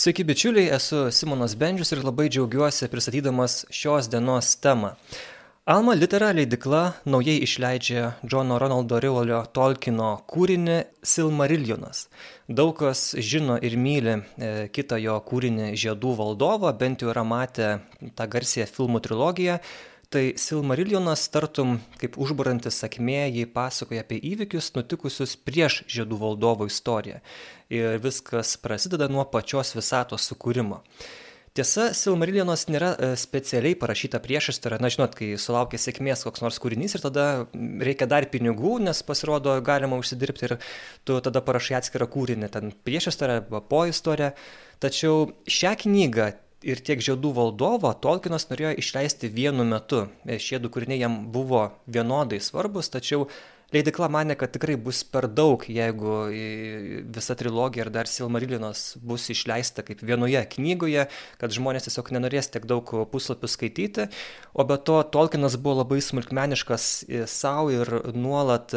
Sveiki bičiuliai, esu Simonas Bendžius ir labai džiaugiuosi pristatydamas šios dienos temą. Alma Litera leidikla naujai išleidžia Džono Ronaldo Rivolio Tolkino kūrinį Silmariljonas. Daug kas žino ir myli e, kitą jo kūrinį Žiedų valdovą, bent jau yra matę tą garsiją filmų trilogiją. Tai Silmariljonas tartum kaip užbarantis sakmė, jį pasakoja apie įvykius nutikusius prieš Žiedų valdovo istoriją. Ir viskas prasideda nuo pačios visatos sukūrimo. Tiesa, Silmarilionas nėra e, specialiai parašyta priešistorė, na žinot, kai sulaukia sėkmės koks nors kūrinys ir tada reikia dar pinigų, nes pasirodo galima užsidirbti ir tu tada parašai atskirą kūrinį, ten priešistorę arba po istoriją. Tačiau šią knygą ir tiek žiedų valdovą Tolkienas norėjo išleisti vienu metu. E, šie du kūriniai jam buvo vienodai svarbus, tačiau leidykla manė kad tikrai bus per daug jeigu visa trilogija ir dar silmarilinas bus išleista kaip vienoje knygoje kad žmonės tiesiog nenorės tiek daug puslapių skaityti. O be to tolkinas buvo labai smulkmeniškas sau ir nuolat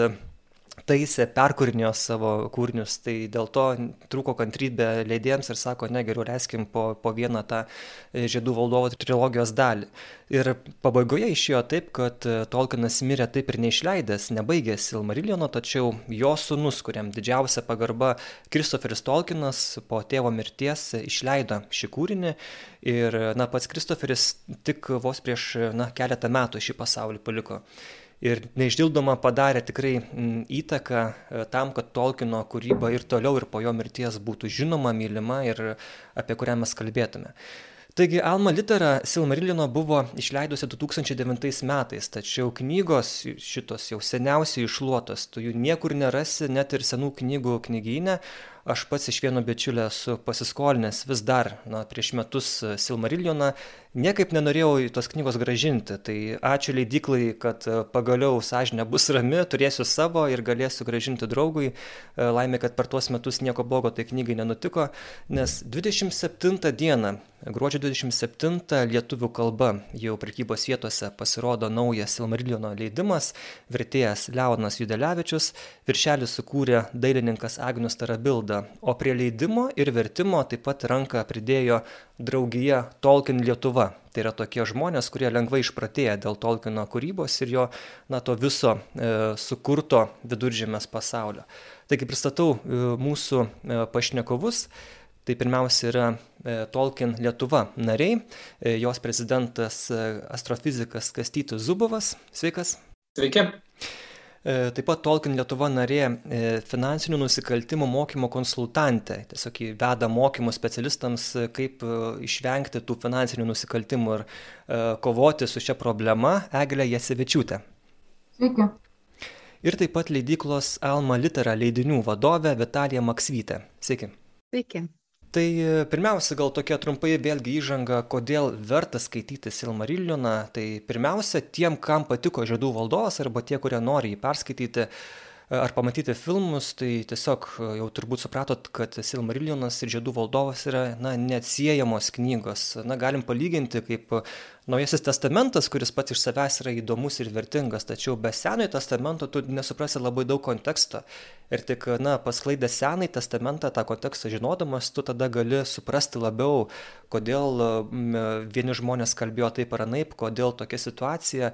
taisė, perkūrinėjo savo kūrinius, tai dėl to trūko kantrybė leidėjams ir sako, ne, geriau leiskim po, po vieną tą e, Žiedų valdovo trilogijos dalį. Ir pabaigoje išėjo taip, kad e, Tolkienas mirė taip ir neišleidęs, nebaigęs Silmariliono, tačiau jo sunus, kuriam didžiausia pagarba Kristoferis Tolkienas po tėvo mirties išleido šį kūrinį ir, na, pats Kristoferis tik vos prieš, na, keletą metų šį pasaulį paliko ir neišdildomą padarė tikrai mm, įtaką e, tam, kad Tolkieno kūryba ir toliau ir po jo mirties būtų žinoma, mylima ir apie kurią mes kalbėtume. Taigi Alma Litera Silmarilino buvo išleidusi 2009 metais, tačiau knygos šitos jau seniausiai išluotos, tu jų niekur nerasi, net ir senų knygų knygyne, aš pats iš vieno bičiulio esu pasiskolinęs vis dar, na, prieš metus Silmarilioną, niekaip nenorėjau tos knygos gražinti. Tai ačiū leidiklai, kad pagaliau sąžinė bus rami, turėsiu savo ir galėsiu gražinti draugui. Laimė, kad per tuos metus nieko blogo tai knygai nenutiko, nes 27 dieną, gruodžio 27 lietuvių kalba jau prekybos vietose pasirodo naujas Silmariliono leidimas, vertėjas Leonas Judelevičius, viršelį sukūrė dailininkas Agnius Tarabilda o prie leidimo ir vertimo taip pat ranką pridėjo draugija Tolkien Lietuva. Tai yra tokie žmonės, kurie lengvai išpratėję dėl Tolkieno kūrybos ir jo, na, to viso e, sukurto viduržėmės pasaulio. Taigi pristatau e, mūsų e, pašnekovus. Tai pirmiausia yra e, Tolkien Lietuva nariai, e, jos prezidentas e, astrofizikas Kastytis Zubovas. Sveikas. Sveiki. E, taip pat Tolkien Lietuva narė e, finansinių nusikaltimų mokymo konsultantė. Tiesiog veda mokymus specialistams, e, kaip išvengti tų finansinių nusikaltimų ir kovoti su šia problema Eglė Jasevičiūtė. Sveiki. Ir taip pat leidyklos Alma Litera leidinių vadovė Vitalija Maksvytė. Sveiki. Sveiki tai pirmiausia gal tokia trumpai vėlgi įžanga kodėl verta skaityti silmarilioną tai pirmiausia tiem kam patiko žiedų valdovas arba tie kurie nori jį perskaityti ar pamatyti filmus tai tiesiog jau turbūt supratot kad silmarilionas ir žiedų valdovas yra na neatsiejamos knygos. Na galim palyginti kaip naujasis testamentas kuris pats iš savęs yra įdomus ir vertingas tačiau be senojo testamento tu nesuprasi labai daug konteksto. Ir tik na pasklaidęs senąjį testamentą tą kontekstą žinodamas tu tada gali suprasti labiau kodėl vieni žmonės kalbėjo taip ar anaip kodėl tokia situacija e,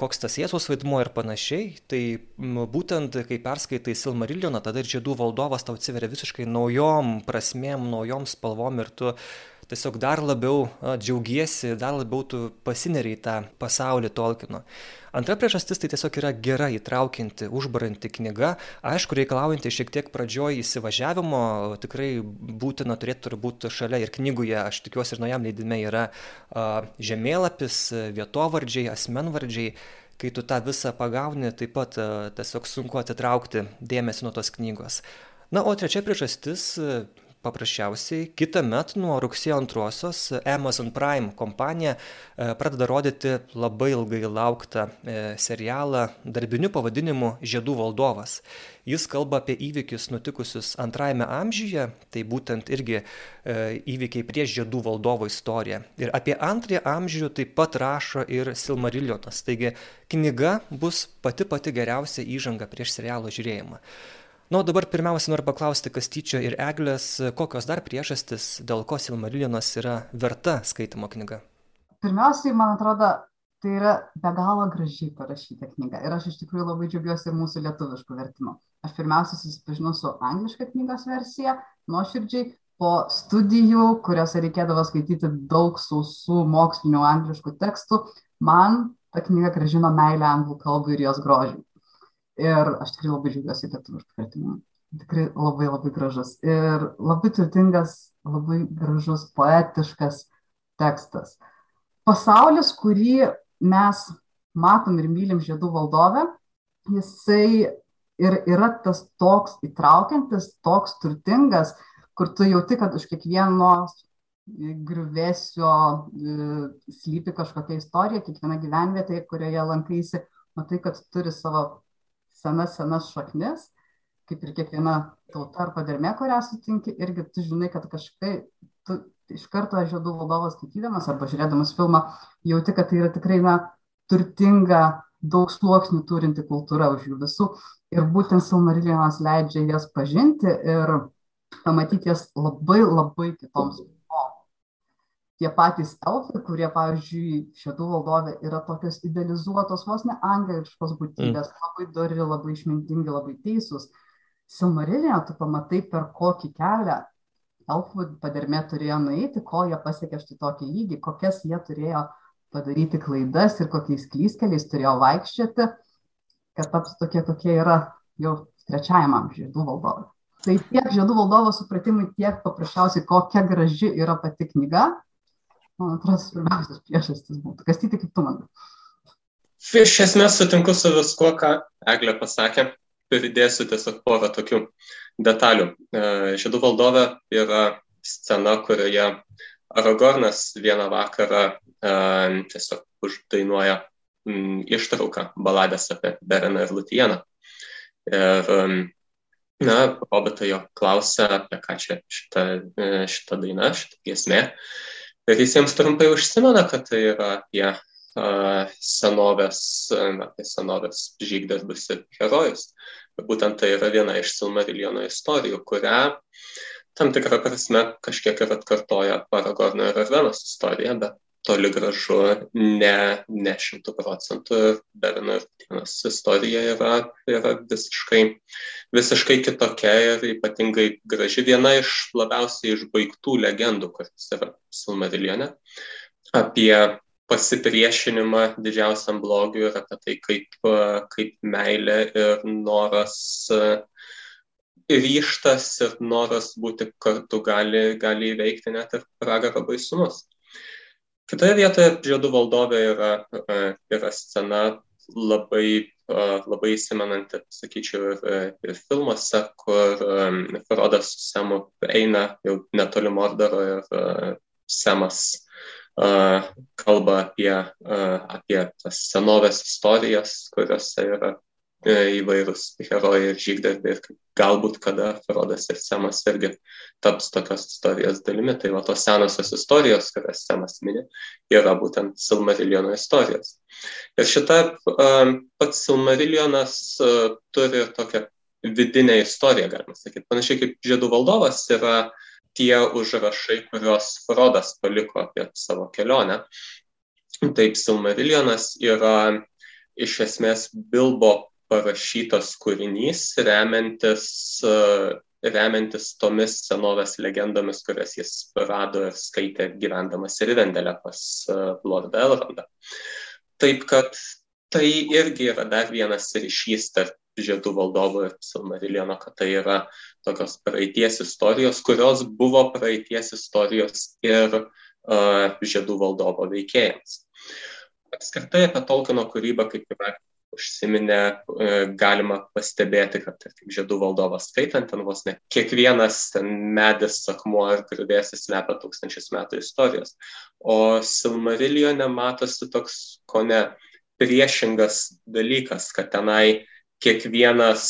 koks tas jėzaus vaidmuo ir panašiai. Tai būtent kai perskaitai silmarilioną tada ir žiedų valdovas tau atsiveria visiškai naujom prasmėm naujom spalvom ir tu tiesiog dar labiau džiaugiesi, dar labiau tu pasineri į tą pasaulį Tolkieno. Antra priežastis tai tiesiog yra gera įtraukianti, užbaranti knyga, aišku, reikalaujanti šiek tiek pradžioj įsivažiavimo, tikrai būtina turėti turbūt šalia ir knygoje, aš tikiuosi ir naujam leidime yra a, žemėlapis, vietovardžiai, asmenvardžiai, kai tu tą visą pagauni, taip pat a, tiesiog sunku atitraukti dėmesį nuo tos knygos. Na, o trečia priežastis paprasčiausiai kitąmet nuo rugsėjo antrosios amazon prime kompanija e, pradeda rodyti labai ilgai lauktą e, serialą darbiniu pavadinimu žiedų valdovas. Jis kalba apie įvykius nutikusius antrajame amžiuje tai būtent irgi e, įvykiai prieš žiedų valdovo istoriją. Ir apie antrąjį amžių taip pat rašo ir silmarilionas taigi knyga bus pati pati geriausia įžanga prieš serialo žiūrėjimą Na, o dabar pirmiausia noriu paklausti Kastyčio ir Eglės, kokios dar priežastis, dėl ko Silmarilionas yra verta skaitimo knyga? Pirmiausiai, man atrodo, tai yra be galo gražiai parašyta knyga. Ir aš iš tikrųjų labai džiaugiuosi mūsų lietuviškų vertimų. Aš pirmiausia susipažinau su angliška knygos versija, nuoširdžiai, po studijų, kuriuose reikėdavo skaityti daug sausų mokslinių angliškų tekstų, man ta knyga gražino meilę anglų kalbai ir jos grožiui. Ir aš tikrai labai džiaugiuosi lietuviškų vertimų. Tikrai labai labai gražus. Ir labai turtingas, labai gražus, poetiškas tekstas. Pasaulis, kurį mes matom ir mylim žiedų valdovę, jisai ir yra tas toks įtraukiantis, toks turtingas, kur tu jauti, kad už kiekvienos griuvėsio slypi kažkokia istorija, kiekviena gyvenvietė, kurioje lankaisi, matai, kad turi savo senas, senas šaknis, kaip ir kiekviena tauta ar padermė, kurią sutinki, irgi tu žinai, kad kažkaip tu iš karto žiedų valdovas skaitydamas arba žiūrėdamas filmą jauti, kad tai yra tikrai na, turtinga, daug sluoksnių turinti kultūra už jų visų. Ir būtent Silmarilionas leidžia jas pažinti ir pamatyti jas labai labai kitoms tie patys elfai, kurie, pavyzdžiui, šitų valdovė yra tokios idealizuotos, vos ne angeliškos būtybės, mm. labai dori, labai išmintingi, labai teisūs. Silmarilėje tu pamatai, per kokį kelią elfų padermė turėjo nueiti, kol jie pasiekė štai tokį lygį, kokias jie turėjo padaryti klaidas ir kokiais klyskeliais turėjo vaikščioti, kad taps tokie, kokie yra jau trečiajam amžiui žiedų valdovai. Tai tiek žiedų valdovo supratimui, tiek paprasčiausiai, kokia graži yra pati knyga, man atrodo, svarbiausias priežastis būtų. Kastyti, kaip tu manai? Iš esmės sutinku su viskuo, ką Eglė pasakė. Pridėsiu tiesiog porą tokių detalių. E, Žiedų valdove yra scena, kurioje Aragornas vieną vakarą e, tiesiog uždainuoja ištrauką baladės apie Bereną ir Lutieną. Ir, na, robotai jo klausia, apie ką čia šita, e, šita daina, šita giesmė. Ir jis jiems trumpai užsimena, kad tai yra apie senovės, apie senovės žygdarbius ir herojus. Būtent tai yra viena iš Silmariljono istorijų, kurią tam tikrą prasme kažkiek ir atkartoja Paragorno ir Arvenos istorija, bet toli gražu ne, ne šimtų procentų ir Berno ir Tienos istorija yra, yra visiškai, visiškai kitokia ir ypatingai graži viena iš labiausiai išbaigtų legendų, kuris yra Silmariljone, apie pasipriešinimą didžiausiam blogiui ir apie tai, kaip, kaip meilė ir noras ryštas ir noras būti kartu gali, gali įveikti net ir pragaro baisumus. Kitoje vietoje žiedų valdovė yra, e, yra scena labai, e, labai įsimenanti, sakyčiau, ir, ir filmuose, kur e, Frodas su Semu eina jau netoli Mordoro ir Semas kalba apie, apie tas senovės istorijas, kuriuose yra E, įvairūs herojai ir žygdarbiai ir galbūt kada Frodas ir Semas irgi taps tokios istorijos dalimi. Tai va tos senosios istorijos, kurias Semas mini, yra būtent Silmariljono istorijos. Ir šita pats Silmariljonas turi tokią vidinę istoriją, galima sakyti. Panašiai kaip Žiedų valdovas yra tie užrašai, kuriuos Frodas paliko apie savo kelionę. Taip, Silmariljonas yra iš esmės Bilbo parašytas kūrinys remiantis, remiantis tomis senovės legendomis, kurias jis rado ir skaitė gyvendamas Rivendelė pas Lordą Elrondą. Taip kad tai irgi yra dar vienas ryšys tarp žiedų valdovo ir Silmariliono, kad tai yra tokios praeities istorijos, kurios buvo praeities istorijos ir uh, žiedų valdovo veikėjams. Apskritai apie Tolkieno kūrybą, kaip yra užsiminė, e, galima pastebėti, kad tarkim, žiedų valdovas skaitant ten vos ne kiekvienas ten medis, sakmuo ir griuvėsis slepia tūkstančius metų istorijos. O Silmarillione matosi toks, ko ne, priešingas dalykas, kad tenai kiekvienas,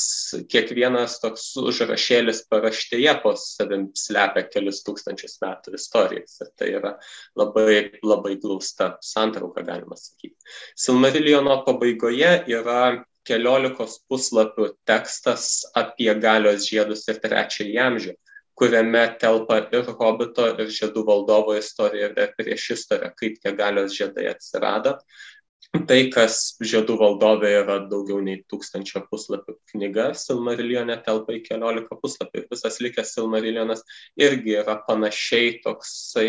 kiekvienas toks užrašėlis paraštėje po savim slepia kelius tūkstančius metų istorijos. Ir tai yra labai, labai glausta santrauka, galima sakyti. Silmariliono pabaigoje yra keliolikos puslapių tekstas apie galios žiedus ir trečiąjį amžių, kuriame telpa ir hobito, ir žiedų valdovo istorija, ir prieš istoriją, kaip tie galios žiedai atsirado. Tai, kas žiedų valdovė yra daugiau nei tūkstančio puslapių knyga, Silmarillione telpa į keliolika puslapių. Visas likęs Silmarilionas irgi yra panašiai toksai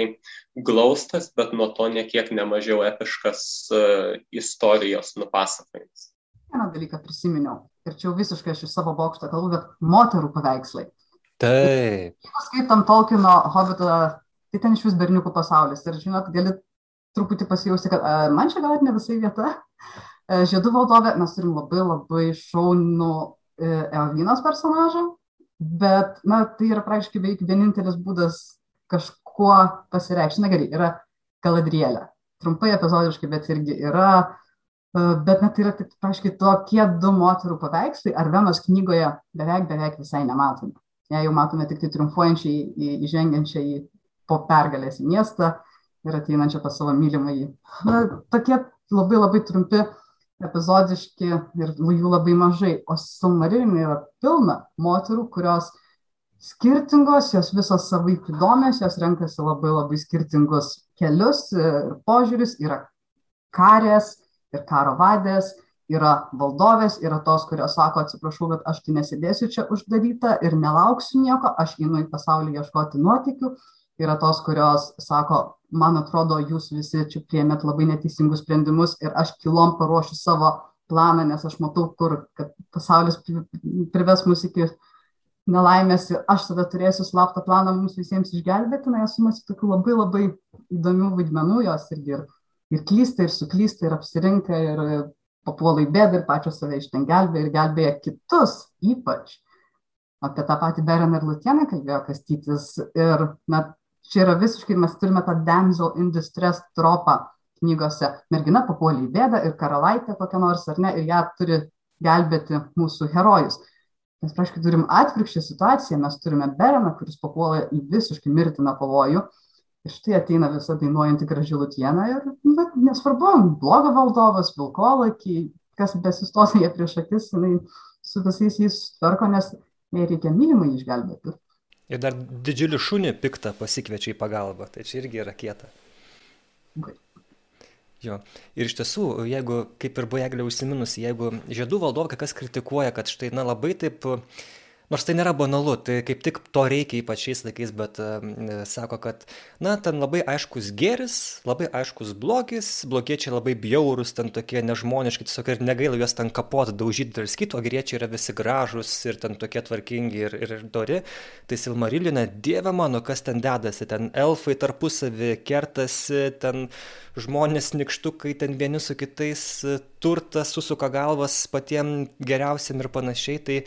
glaustas, bet nuo to nekiek nemažiau epiškas uh, istorijos nupasakojimas. Vieną dalyką prisiminiau, ir čia jau visiškai aš iš savo bokšto kalbu, bet moterų paveikslai. Taip. Skaitom Tolkieno hobitą, tai ten iš vis berniukų pasaulis. Ir žinot, gali truputį pasijausti, kad a, man čia gal ne visai vieta. E, Žiedų valdovė mes turim labai labai šaunų e, Elvinos personažą, bet, na, tai yra praktiškai beveik vienintelis būdas kažkuo pasireikšti. Na gerai, yra Galadrielė. Trumpai epizodiškai, bet irgi yra. E, bet net tai yra tik praktiškai tokie du moterų paveikslai, ar vienos knygoje beveik beveik visai nematome. Jei jau matome tik tai triumfuojančiai įžengiančią į po pergalės į miestą, ir ateinančią pas savo mylimąjį. Na, tokie labai labai trumpi, epizodiški ir jų labai mažai. O Silmarillion yra pilna moterų, kurios skirtingos, jos visos savaip įdomios, jos renkasi labai labai skirtingus kelius ir požiūris. Yra karės ir karo vadės, yra valdovės, yra tos, kurios sako, atsiprašau, bet aš tai nesidėsiu čia uždaryta ir nelauksiu nieko, aš einu į pasaulį ieškoti nuotikių. Yra tos, kurios sako, man atrodo, jūs visi čia priemėt labai neteisingus sprendimus ir aš kilom paruošiu savo planą, nes aš matau, kur pasaulis prives mus iki nelaimės ir aš tada turėsiu slaptą planą mums visiems išgelbėti, na, esu masi tokių labai labai įdomių vaidmenų, jos irgi ir, ir klysta, ir suklysta, ir apsirinka, ir papuola į bėdą, ir pačios save iš ten gelbėja, ir gelbėja kitus ypač. Apie tą patį Bereną ir Lutieną kalbėjo Kastytis. Ir, na, čia yra visiškai, mes turime tą damsel in distress tropą knygose. Mergina papuolė į bėdą ir karalaitė kokia nors, ar ne, ir ją turi gelbėti mūsų herojus. Mes, praškai, turim atvirkščią situaciją, mes turime Bereną, kuris papuola į visiškai mirtiną pavojų. Ir štai ateina visa dainuojanti graži lutiena ir, na, nesvarbu, blogo valdovas, vilkolakį, kas besistos jie prieš akis, jinai su visais jais tvarko, nes jai reikia mylimai išgelbėti. Ir dar didžiulį šunį piktą pasikviečia į pagalbą, tai čia irgi yra kieta. Jo. Ir iš tiesų, jeigu, kaip ir buvo Eglė užsiminusi, jeigu žiedų valdovai kas kritikuoja, kad štai, na, labai taip uh, Nors tai nėra banalu, tai kaip tik to reikia ypač šiais laikais, bet e, sako, kad, na, ten labai aiškus gėris, labai aiškus blogis, blogiečiai labai bjaurus, ten tokie nežmoniški, tiesiog ir negaila juos ten kapot, daužyti ir skyti, o geriečiai yra visi gražus ir ten tokie tvarkingi ir, ir dori. Tai Silmarilina, dieve mano, kas ten dedasi, ten elfai tarpusavį kertasi, ten žmonės nikštukai ten vieni su kitais turtas susuka galvas patiem geriausiam ir panašiai tai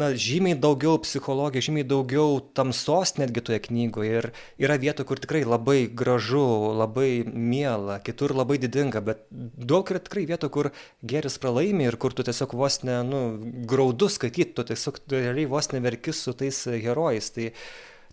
na žymiai daugiau psichologijos žymiai daugiau tamsos netgi toje knygoje ir yra vietų kur tikrai labai gražu labai miela kitur labai didinga bet daug yra tikrai vietų kur gėris pralaimi ir kur tu tiesiog vos ne nu graudu skaityt tu tiesiog realiai vos ne verki su tais herojais. Tai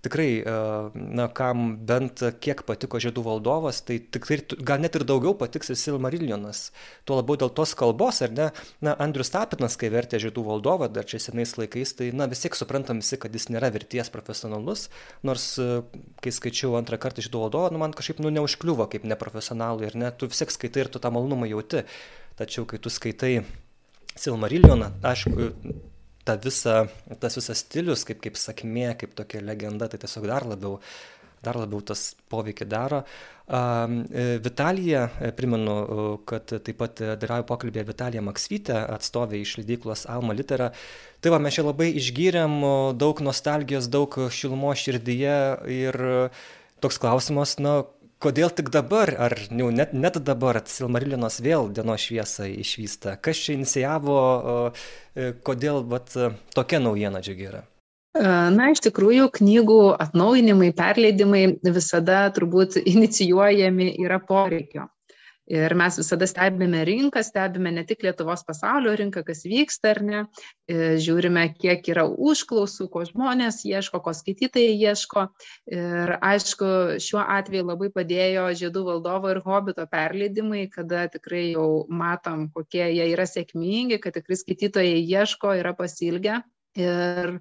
tikrai, e, na, kam bent kiek patiko Žiedų valdovas, tai tikrai gal net ir daugiau patiks ir Silmariljonas. Tuo labiau dėl tos kalbos, ar ne? Na, Andrius Tapinas, kai vertė Žiedų valdovą, dar čia senais laikais, tai, na, vis tiek suprantam visi, kad jis nėra verties profesionalus, nors, e, kai skaičiau antrą kartą Žiedų valdovą, nu, man kažkaip, nu, neužkliuvo kaip neprofesionalui, ir ne, tu vis tiek skaitai ir tu tą malonumą jauti. Tačiau, kai tu skaitai Silmariljoną, aišku, ta visa, tas visas stilius, kaip, kaip sakmė, kaip tokia legenda, tai tiesiog dar labiau, dar labiau tas poveikį daro. E, Vitalija, e, primenu, kad taip pat dalyvauju pokalbėje Vitalija Maksvytė, atstovė iš leidyklos Alma Litera. Tai va, mes čia labai išgyrėm daug nostalgijos, daug šilmo širdyje ir toks klausimas, na, kodėl tik dabar, ar jau net, net dabar Silmarilinas vėl dienos šviesą išvysta? Kas čia inicijavo, e, kodėl vat, tokia naujiena džiugi yra? E, na, iš tikrųjų, knygų atnaujinimai, perleidimai visada turbūt inicijuojami yra poreikio. Ir mes visada stebime rinką, stebime ne tik Lietuvos pasaulio rinką, kas vyksta ar ne, e, žiūrime, kiek yra užklausų, ko žmonės ieško, ko skaitytojai ieško. Ir aišku, šiuo atveju labai padėjo Žiedų valdovo ir Hobito perleidimai, kada tikrai jau matom, kokie jie yra sėkmingi, kad tikrai skaitytojai ieško, yra pasilgę. Ir,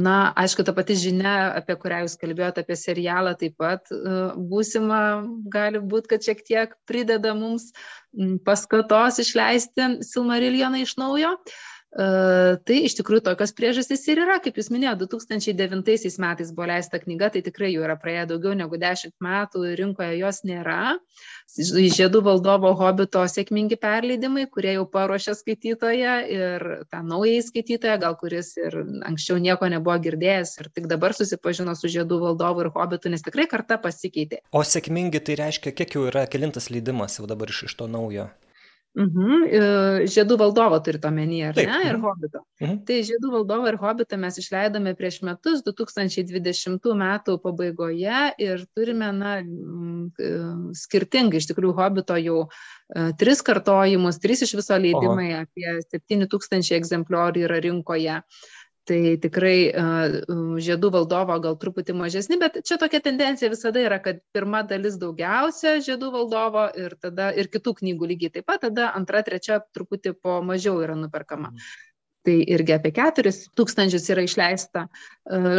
na, aišku, ta pati žinia, apie kurią jūs kalbėjote, apie serialą taip pat būsima, gali būti, kad šiek tiek prideda mums paskatos išleisti Silmariljoną iš naujo. Uh, Tai iš tikrųjų tokios priežastys ir yra, kaip jūs minėjote, 2009 metais buvo leista knyga, tai tikrai jau yra praėję daugiau negu 10 metų, rinkoje jos nėra. Žiedų valdovo hobito sėkmingi perleidimai, kurie jau paruošė skaitytoją ir tą naują skaitytoją, gal kuris ir anksčiau nieko nebuvo girdėjęs ir tik dabar susipažino su žiedų valdovu ir hobitu, nes tikrai karta pasikeitė. O sėkmingi tai reiškia, kiek jau yra kelintas leidimas jau dabar iš, iš to naujo? Mhm. Žiedų valdovo turite omenyje, ar Taip. ne, ir hobito. Mhm. Tai žiedų valdovo ir hobitą mes išleidome prieš metus, 2020 metų pabaigoje ir turime, na, skirtingai, iš tikrųjų, hobito jau tris kartojimus, trys iš viso leidimai, Oho. apie 7000 egzempliorių yra rinkoje tai tikrai žiedų valdovo gal truputį mažesni, bet čia tokia tendencija visada yra, kad pirma dalis daugiausia žiedų valdovo ir tada ir kitų knygų lygiai taip pat, tada antra, trečia truputį po mažiau yra nuperkama. Mhm tai irgi apie 4 tūkstančius yra išleista.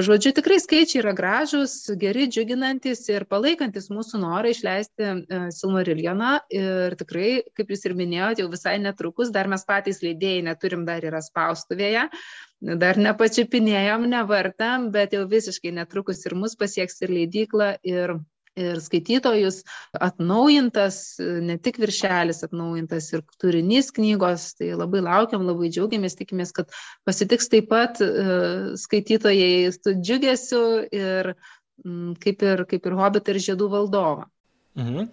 Žodžiu, tikrai skaičiai yra gražus, geri, džiuginantis ir palaikantis mūsų norą išleisti Silmariljoną. Ir tikrai, kaip jūs ir minėjote, jau visai netrukus, dar mes patys leidėjai neturim, dar yra spaustuvėje, dar nepačiupinėjom, nevartam, bet jau visiškai netrukus ir mus pasieks ir leidykla, ir ir skaitytojus atnaujintas, ne tik viršelis atnaujintas ir turinys knygos, tai labai laukiam, labai džiaugiamės, tikimės, kad pasitiks taip pat e, skaitytojai su džiugesiu ir kaip ir, kaip ir Hobbit ir Žiedų valdovą. Mhm.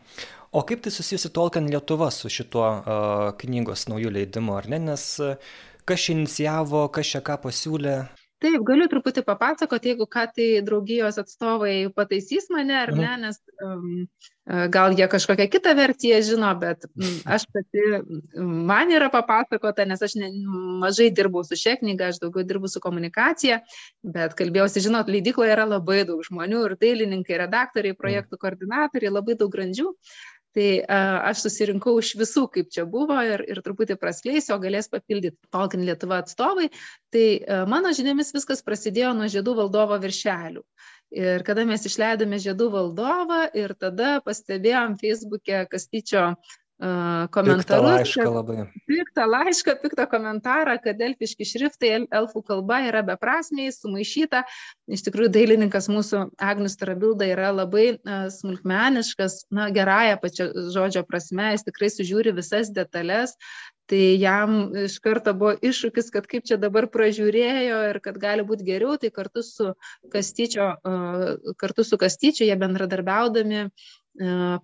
O kaip tai susijusi Tolkien Lietuva su šituo uh, knygos naujų leidimu, ar ne? Nes uh, kas čia inicijavo, kas čia ką pasiūlė? taip galiu truputį papasakot jeigu ką tai draugijos atstovai pataisys mane ar ne nes um, gal jie kažkokią kitą versiją žino bet um, aš pati man yra papasakota nes aš ne, mažai dirbau su šia knyga aš daugiau dirbu su komunikacija bet kalbėjausi žinot leidykloje yra labai daug žmonių ir dailininkai redaktoriai projektų koordinatoriai labai daug grandžių tai aš susirinkau iš visų, kaip čia buvo ir, ir truputį praskleisiu, o galės papildyti Tolkien Lietuva atstovai. Tai mano žiniomis viskas prasidėjo nuo žiedų valdovo viršelių. Ir kada mes išleidome žiedų valdovą ir tada pastebėjom Facebook'e Kastyčio komentarus. Piktą laišką labai. Piktą laišką, piktą komentarą, kad elfiški šriftai elfų kalba yra beprasmiai, sumaišyta. Iš tikrųjų, dailininkas mūsų Agnius Tarabilda yra labai smulkmeniškas, na, gerąją pačią žodžio prasme, jis tikrai sužiūri visas detalės. Tai jam iš karto buvo iššūkis, kad kaip čia dabar pražiūrėjo ir kad gali būti geriau, tai kartu su Kastyčio, kartu su Kastyčiu jie bendradarbiaudami E,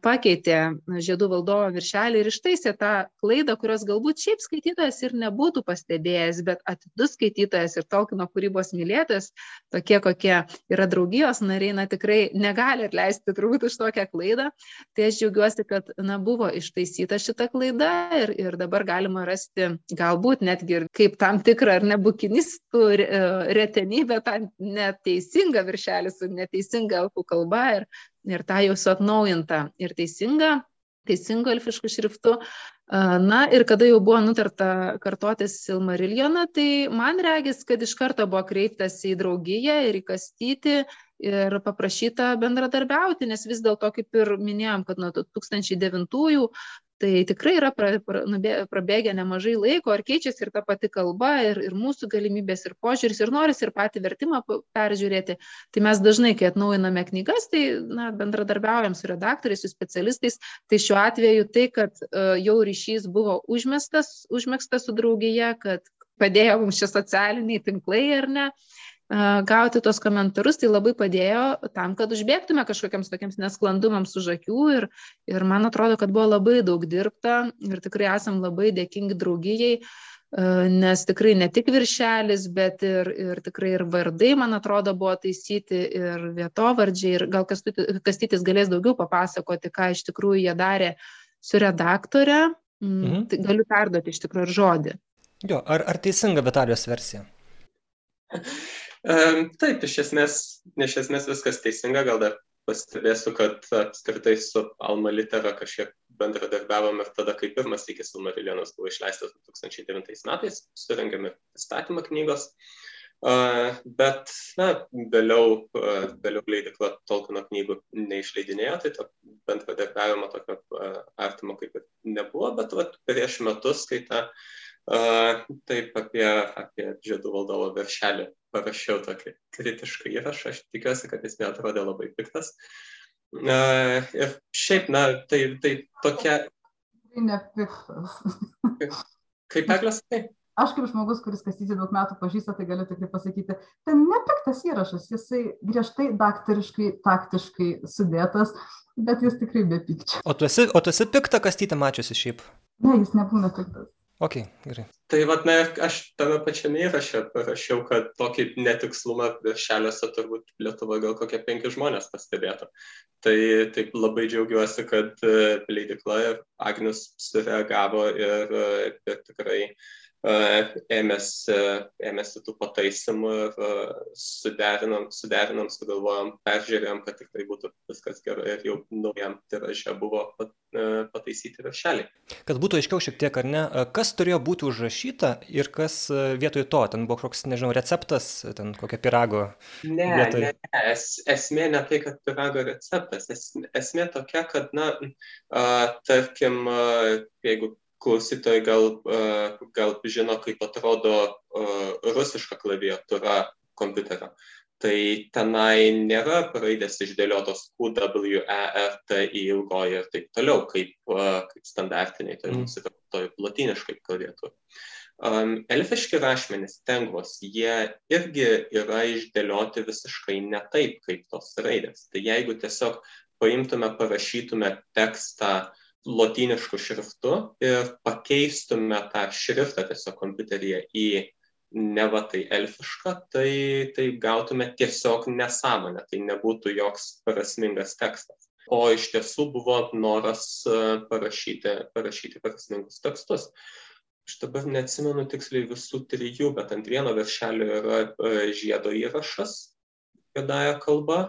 pakeitė žiedų valdovo viršelį ir ištaisė tą klaidą, kurios galbūt šiaip skaitytojas ir nebūtų pastebėjęs, bet atidus skaitytojas ir Tolkino kūrybos mylėtojas, tokie kokie yra draugijos nariai, na tikrai negali atleisti turbūt už tokią klaidą. Tai aš džiaugiuosi, kad na, buvo ištaisyta šita klaida ir, ir dabar galima rasti galbūt netgi ir kaip tam tikrą ar nebukinistų e, retenybę, tą neteisingą viršelį su neteisinga elfų kalba ir ir tą jau su atnaujinta ir teisinga, teisingu elfišku šriftu. Na ir kada jau buvo nutarta kartotis Silmariljoną, tai man regis, kad iš karto buvo kreiptas į draugiją ir į kastyti ir paprašyta bendradarbiauti, nes vis dėlto, kaip ir minėjom, kad nuo 2009 tai tikrai yra pra, pra, nubė, prabėgę nemažai laiko, ar keičiasi ir ta pati kalba, ir, ir mūsų galimybės, ir požiūris, ir noris, ir patį vertimą peržiūrėti. Tai mes dažnai, kai atnaujiname knygas, tai na, bendradarbiaujam su redaktoriais, su specialistais. Tai šiuo atveju tai, kad uh, jau ryšys buvo užmestas, užmėgstas su draugėje, kad padėjo mums šie socialiniai tinklai ar ne, uh, gauti tos komentarus, tai labai padėjo tam, kad užbėgtume kažkokiams tokiems nesklandumams už akių ir, ir man atrodo, kad buvo labai daug dirbta ir tikrai esam labai dėkingi draugijai, nes tikrai ne tik viršelis, bet ir, ir tikrai ir vardai, man atrodo, buvo taisyti ir vietovardžiai ir gal kastytis galės daugiau papasakoti, ką iš tikrųjų jie darė su redaktore. Mm, mhm. Tai galiu perduoti iš tikrųjų žodį. Jo, ar, ar teisinga Vitalijos versija? Taip, iš esmės, iš esmės viskas teisinga, gal dar pastebėsiu, kad apskritai su Alma Litera kažkiek bendradarbiavom ir tada, kai pirmas įkis Silmarilionas buvo išleistas 2009 metais, surengėme pristatymą knygos. Bet, na, vėliau, vėliau leidikla Tolkieno knygų neišleidinėjo, tai to bendradarbiavimo tokio artimo kaip ir nebuvo, bet vat, prieš metus, kai tą taip apie, apie žiedų valdovo viršelį parašiau tokį kritišką įrašą, aš tikiuosi, kad jis neatrodė labai piktas. Uh, ir šiaip, na, tai, tai tokia. Tai nepiktas. Kaip Eglas, tai? Aš kaip žmogus, kuris kastyti daug metų pažįsta, tai galiu tikrai pasakyti, tai nepiktas įrašas, jisai griežtai daktariškai, taktiškai sudėtas, bet jis tikrai be pykčio. O tu esi, o tu esi piktą kastytę mačiusi šiaip? Ne, jis nebūna piktas. Ok, gerai. Tai vad, na, aš tame pačiame įraše parašiau, kad tokį netikslumą viršeliuose turbūt Lietuvoje gal kokie penki žmonės pastebėtų. Tai taip labai džiaugiuosi, kad e, leidikla Agnius sureagavo ir, e, ir tikrai uh, ėmėsi, ėmėsi tų pataisimų ir suderinom, suderinom, sugalvojom, peržiūrėjom, kad tikrai būtų viskas gerai ir jau naujam tiraže buvo pataisyti viršeliai. Kad būtų aiškiau šiek tiek, ar ne, kas turėjo būti užrašyta ir kas vietoj to, ten buvo koks, nežinau, receptas, ten kokia pirago. Ne, vietoj... ne, ne. Es, esmė ne tai, kad pirago receptas, es, esmė tokia, kad, na, a, tarkim, a, jeigu klausytojai gal, gal žino, kaip atrodo rusiška klaviatūra kompiuterio. Tai tenai nėra raidės išdėliotos Q, W, E, R, T, I ilgoji ir taip toliau, kaip, kaip standartiniai, tai mums yra toj latiniškai klaviatūra. Um, elfiški rašmenys, tengvos, jie irgi yra išdėlioti visiškai ne taip, kaip tos raidės. Tai jeigu tiesiog paimtume, parašytume tekstą uh, lotynišku šriftu ir pakeistume tą šriftą tiesiog kompiuteryje į neva tai elfišką, tai, tai gautume tiesiog nesąmonę, tai nebūtų joks prasmingas tekstas. O iš tiesų buvo noras e, parašyti, parašyti prasmingus tekstus. Aš dabar neatsimenu tiksliai visų trijų, bet ant vieno viršelio yra e, žiedo įrašas, juodąją kalbą,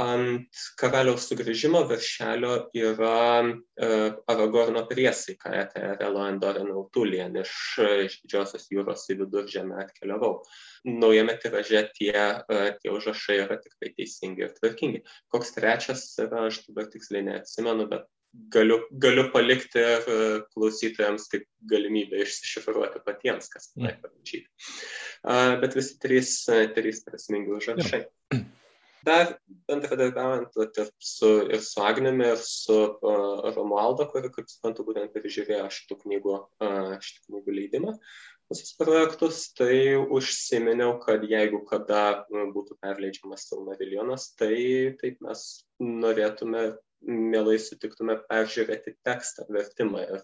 ant karaliaus sugrįžimo viršelio yra e, Aragorno priesaika Eterelo Andorin Autulien iš, iš Didžiosios jūros į viduržemę atkeliavau. Naujame tiraže tie, e, tie užrašai yra tikrai teisingi ir tvarkingi. Koks trečias yra, aš dabar tiksliai neatsimenu, bet galiu, galiu palikti e, klausytojams kaip galimybę išsišifruoti patiems, kas tenai parašyti. Bet visi trys, trys prasmingi užrašai. Ja dar bendradarbiaujant ir su, ir su Agnėmi, ir su Romualdo, kuri, kaip suprantu, būtent peržiūrėjo šitų knygų, šitų knygų leidimą, visus projektus, tai užsiminiau, kad jeigu kada būtų perleidžiamas Silmarilionas, tai taip mes norėtume mielai sutiktume peržiūrėti tekstą, vertimą ir,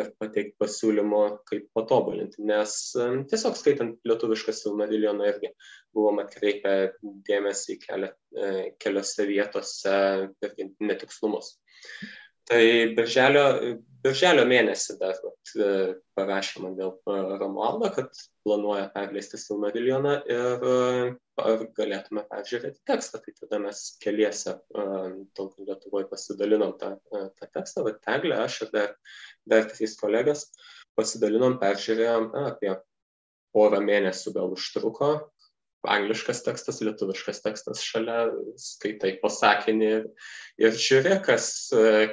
ir pateikti pasiūlymų, kaip patobulinti. Nes tiesiog skaitant lietuvišką Silmarilioną irgi buvom atkreipę dėmesį kelia, e, keliose vietose irgi netikslumus. Tai birželio, birželio mėnesį dar vat, e, parašė man dėl Romualdo, kad planuoja perleisti Silmarilioną ir ar galėtume peržiūrėti tekstą. Tai tada mes keliese, tolkien Lietuvoje pasidalinom tą, tą tekstą, bet Teglė, aš ir dar, dar trys kolegas pasidalinom, peržiūrėjom na, apie porą mėnesių gal užtruko, angliškas tekstas, lietuviškas tekstas šalia, skaitai pasakinį ir, ir žiūri, kas,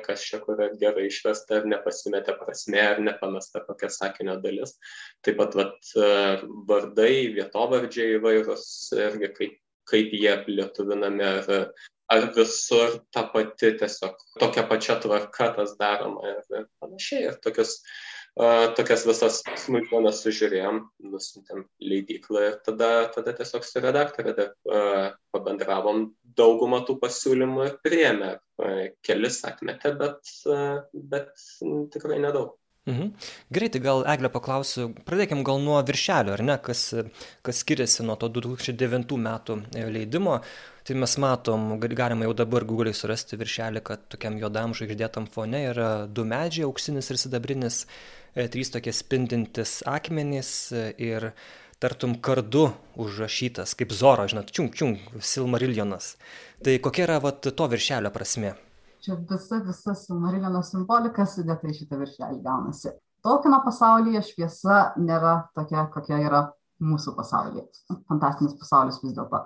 kas čia kur gerai išvesta, ar nepasimetė prasme, ar nepamesta kokia sakinio dalis. Taip pat vat, vardai, vietovardžiai įvairūs, irgi kaip, kaip jie lietuvinami, ar, ar visur ta pati tiesiog tokia pačia tvarka tas daroma ir panašiai. Ir tokius tokias visas smulkmenas sužiūrėjom, nusintėm leidyklą ir tada, tada tiesiog su redaktorė pabendravom, daugumą tų pasiūlymų ir priėmė, kelis atmetė, bet, bet tikrai nedaug. Mhm. Greitai gal Eglė paklausiu, pradėkim gal nuo viršelio, ar ne, kas, kas skiriasi nuo to 2009 metų leidimo. Tai mes matom, galima jau dabar Google'ai surasti viršelį, kad tokiam juodam žvaigždėtam fone yra du medžiai, auksinis ir sidabrinis, e, trys tokie spindintis akmenys e, ir tartum kardu užrašytas, kaip Zoro, žinot, čiung, čiung, Silmariljonas. Tai kokia yra vat, to viršelio prasme? čia visa visa silmariliono simbolika sudėta į šitą viršelį gaunasi tolkieno pasaulyje šviesa nėra tokia kokia yra mūsų pasaulyje fantastinis pasaulis vis dėlto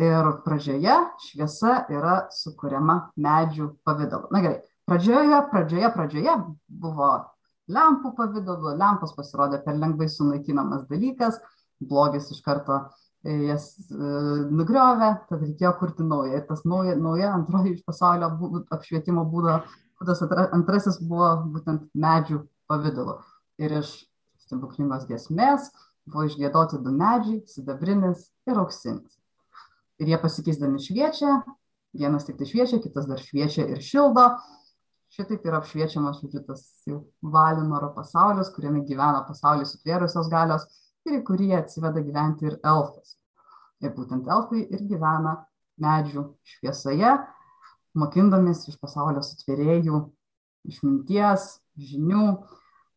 ir pradžioje šviesa yra sukuriama medžių pavidalu na gerai pradžioje pradžioje pradžioje buvo lempų pavidalu lempos pasirodė per lengvai sunaikinamas dalykas blogis iš karto jas e, nugriovė, tad reikėjo kurti naują. Ir tas nauja, nauja antroji iš pasaulio apšvietimo būdo, būdas antrasis buvo būtent medžių pavydalu. Ir iš stebuklingos gesmės buvo išgėdoti du medžiai, sidabrinis ir auksinis. Ir jie pasikeisdami šviečia, vienas tik tai šviečia, kitas dar šviečia ir šildo. Šitaip yra apšviečiamas, žodžiu, tas jau Valinoro pasaulis, kuriame gyvena pasaulis sutvėrusios galios ir į kurį atsiveda gyventi ir elfas. Ir būtent elfai ir gyvena medžių šviesoje, mokindomis iš pasaulio sutvėrėjų išminties, žinių.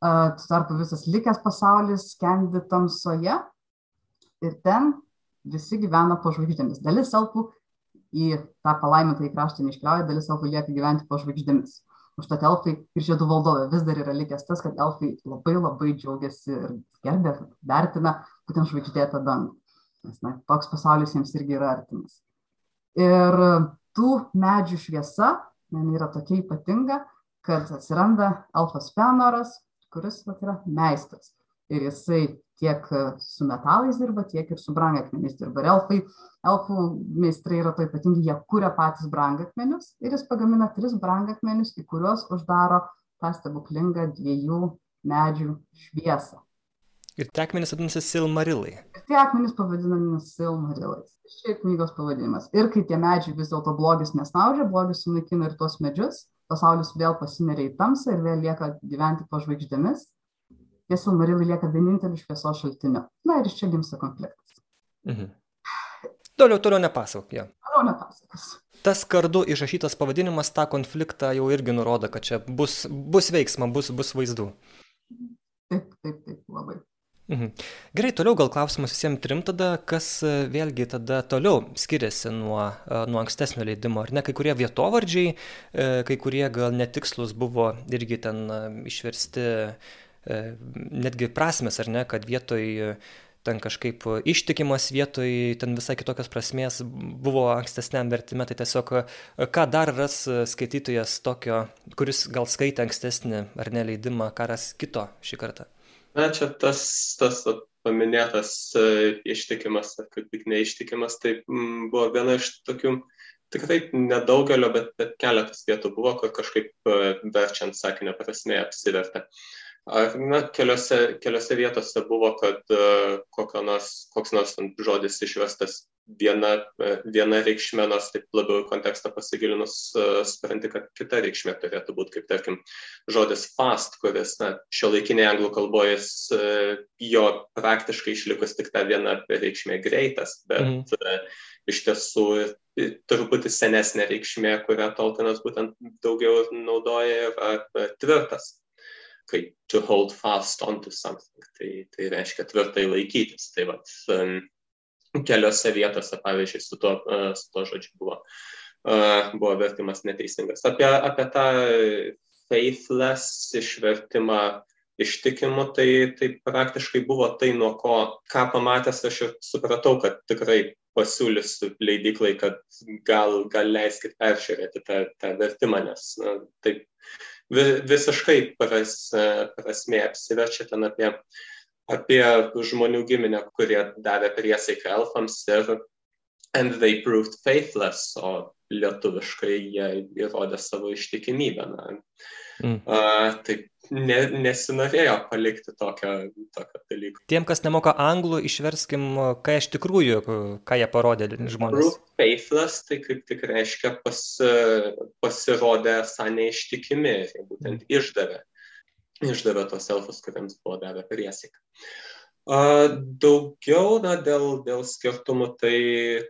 Tuo tarpu visas likęs pasaulis skendi tamsoje ir ten visi gyvena po žvaigždėmis. Dalis elfų į tą palaimintą į kraštą neiškeliauja, dalis elfų lieka gyventi po žvaigždėmis užtat elfai ir žiedų valdovė vis dar yra likęs tas, kad elfai labai labai džiaugiasi ir gerbė, vertina būtent žvaigždėtą dangų. Nes na, toks pasaulis jiems irgi yra artimas. Ir tų medžių šviesa yra tokia ypatinga, kad atsiranda elfas Fenoras, kuris vat, yra meistras. Ir jisai tiek su metalais dirba, tiek ir su brangakmeniais dirba. Ir elfai, elfų meistrai yra to ypatingi, jie kuria patys brangakmenius ir jis pagamina tris brangakmenius, į kuriuos uždaro tą stebuklingą dviejų medžių šviesą. Ir tie akmenys vadinasi Silmarilai. Ir tie akmenys pavadinami Silmarilais. Čia knygos pavadinimas. Ir kai tie medžiai vis dėlto blogis nesnaudžia, blogis sunaikina ir tuos medžius, pasaulis vėl pasineria į tamsą ir vėl lieka gyventi po žvaigždėmis tie silmarilai lieka vieninteliu šviesos šaltiniu. Na ir iš čia gimsta konfliktas. Mhm. Toliau, toliau nepasakok jo. Toliau nepasakos. Tas kardu išrašytas pavadinimas tą konfliktą jau irgi nurodo, kad čia bus, bus veiksma, bus, bus vaizdų. Taip, taip, taip, labai. Mhm. Gerai, toliau gal klausimas visiems trim tada, kas e, vėlgi tada toliau skiriasi nuo, e, nuo ankstesnio leidimo, ar ne, kai kurie vietovardžiai, e, kai kurie gal netikslus buvo irgi ten išversti E, netgi prasmes, ar ne, kad vietoj ten kažkaip ištikimas vietoj ten visai kitokios prasmės buvo ankstesniam vertime, tai tiesiog ką dar ras skaitytojas tokio, kuris gal skaitė ankstesnį ar neleidimą, ką ras kito šį kartą? Na, čia tas, tas paminėtas e, ištikimas, ar kaip tik neištikimas, tai m, buvo viena iš tokių tikrai nedaugelio, bet, bet keletas vietų buvo, kur kažkaip e, verčiant sakinio prasme apsivertė. Uh, na, keliose, keliose vietose buvo, kad uh, nors, koks nors žodis išvestas viena, uh, viena reikšmė, nors taip labiau kontekstą pasigilinus, uh, supranti, kad kita reikšmė turėtų būti, kaip tarkim, žodis fast, kuris šio laikinėje anglų kalboje jo praktiškai išlikus tik ta viena reikšmė greitas, bet mm. iš tiesų truputį senesnė reikšmė, kurią Tolkienas būtent daugiau naudoja, yra tvirtas kaip to hold fast onto something, tai, tai reiškia tvirtai laikytis. Tai vat, keliose vietose, pavyzdžiui, su tuo, uh, su tuo žodžiu buvo, uh, buvo vertimas neteisingas. Apie, apie tą faithless išvertimą ištikimu, tai, tai praktiškai buvo tai, nuo ko, ką pamatęs aš ir supratau, kad tikrai pasiūlysiu leidiklai, kad gal, gal leiskit peržiūrėti tą, tą vertimą, nes na, taip visiškai pras, prasmė apsiverčia ten apie, apie žmonių giminę, kurie davė priesaiką elfams ir and they proved faithless, o lietuviškai jie įrodė savo ištikimybę. Na. Mm. Uh, taip ne, nesinorėjo palikti tokio, tokio dalyko. Tiem, kas nemoka anglų, išverskim, ką iš tikrųjų, ką jie parodė žmonės. Faithless tai kaip tik reiškia pas, pasirodė esą neištikimi, būtent išdavė. išdavė tos elfus, kuriems buvo davę priesaiką. Daugiau na, dėl, dėl skirtumų, tai,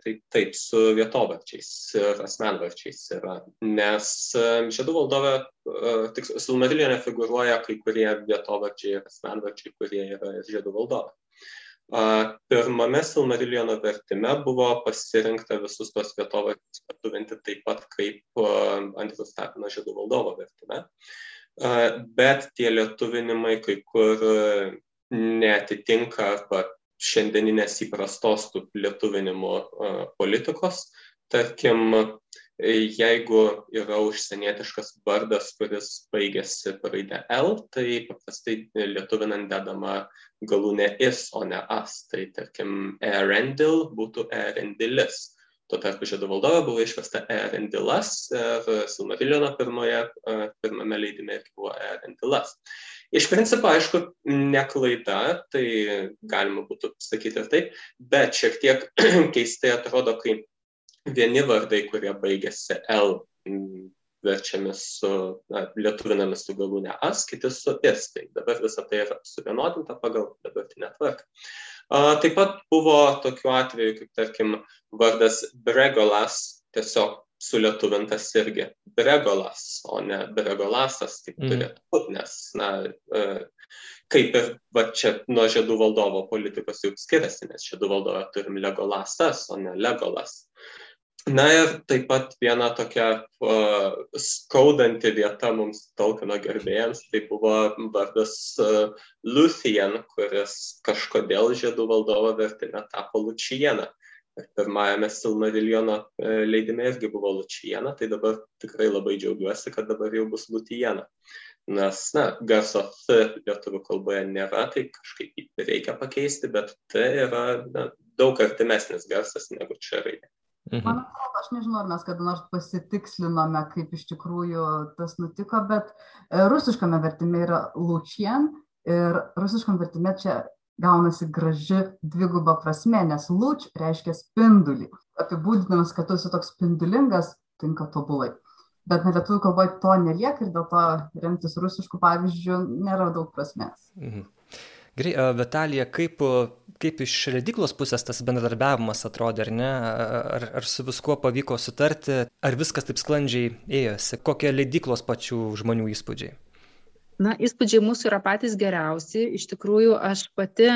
tai taip, su vietovardžiais ir asmenvardžiais yra. Nes žiedų valdove, tik Silmarilionė figuruoja kai kurie vietovardžiai ir asmenvardžiai, kurie yra ir žiedų valdove. Pirmame Silmariliono vertime buvo pasirinkta visus tos vietovardžius patuvinti taip pat kaip Andrius Tapino žiedų valdovo vertime. Bet tie lietuvinimai kai kur neatitinka arba šiandieninės įprastos tų lietuvinimo politikos. Tarkim, jeigu yra užsienietiškas vardas, kuris baigėsi raidę L, tai paprastai lietuvinant dedama galūnė is, o ne as. Tai tarkim, erendil būtų erendilis. Tuo tarpu žiedų valdovė buvo išvesta erendilas ir Silmariliono pirmoje, pirmame leidime irgi buvo erendilas. Iš principo, aišku, ne klaida, tai galima būtų sakyti ir taip, bet šiek tiek keistai atrodo, kai vieni vardai, kurie baigėsi L, verčiami su, na, lietuvinami su galūne as, kiti su is. Tai dabar visą tai yra suvienodinta pagal dabartinę tvarką. Taip pat buvo tokių atvejų, kaip tarkim vardas Bregolas, tiesiog sulietuvintas irgi Bregolas, o ne Bregolasas, kaip mm. turėtų būti, nes, na, e, kaip ir va čia nuo žiedų valdovo politikos juk skiriasi, nes žiedų valdovą turim Legolasas, o ne Legolas. Na ir taip pat viena tokia uh, skaudanti vieta mums Tolkieno gerbėjams, tai buvo vardas uh, Luthien, kuris kažkodėl žiedų valdovo vertime tapo Lučiena. Ir pirmajame Silmariljono uh, leidime irgi buvo Lučiena, tai dabar tikrai labai džiaugiuosi, kad dabar jau bus Lutiena. Nes, na, garso T lietuvių kalboje nėra, tai kažkaip reikia pakeisti, bet T yra na, daug artimesnis garsas negu čia raidė. Mhm. Man atrodo, aš nežinau, ar mes kada nors pasitikslinome, kaip iš tikrųjų tas nutiko, bet e, rusiškame vertime yra Lučien ir rusiškam vertime čia gaunasi graži dviguba prasme, nes Luč reiškia spindulį. Apibūdinamas, kad tu esi toks spindulingas, tinka tobulai. Bet nelietuvių kalboje to nelieka ir dėl to remtis rusiškų pavyzdžių nėra daug prasmės. Mhm. Gerai, Vitalija, kaip, kaip iš leidyklos pusės tas bendradarbiavimas atrodė, ar ne? Ar, ar su viskuo pavyko sutarti, ar viskas taip sklandžiai ėjosi? Kokie leidyklos pačių žmonių įspūdžiai? Na, įspūdžiai mūsų yra patys geriausi. Iš tikrųjų, aš pati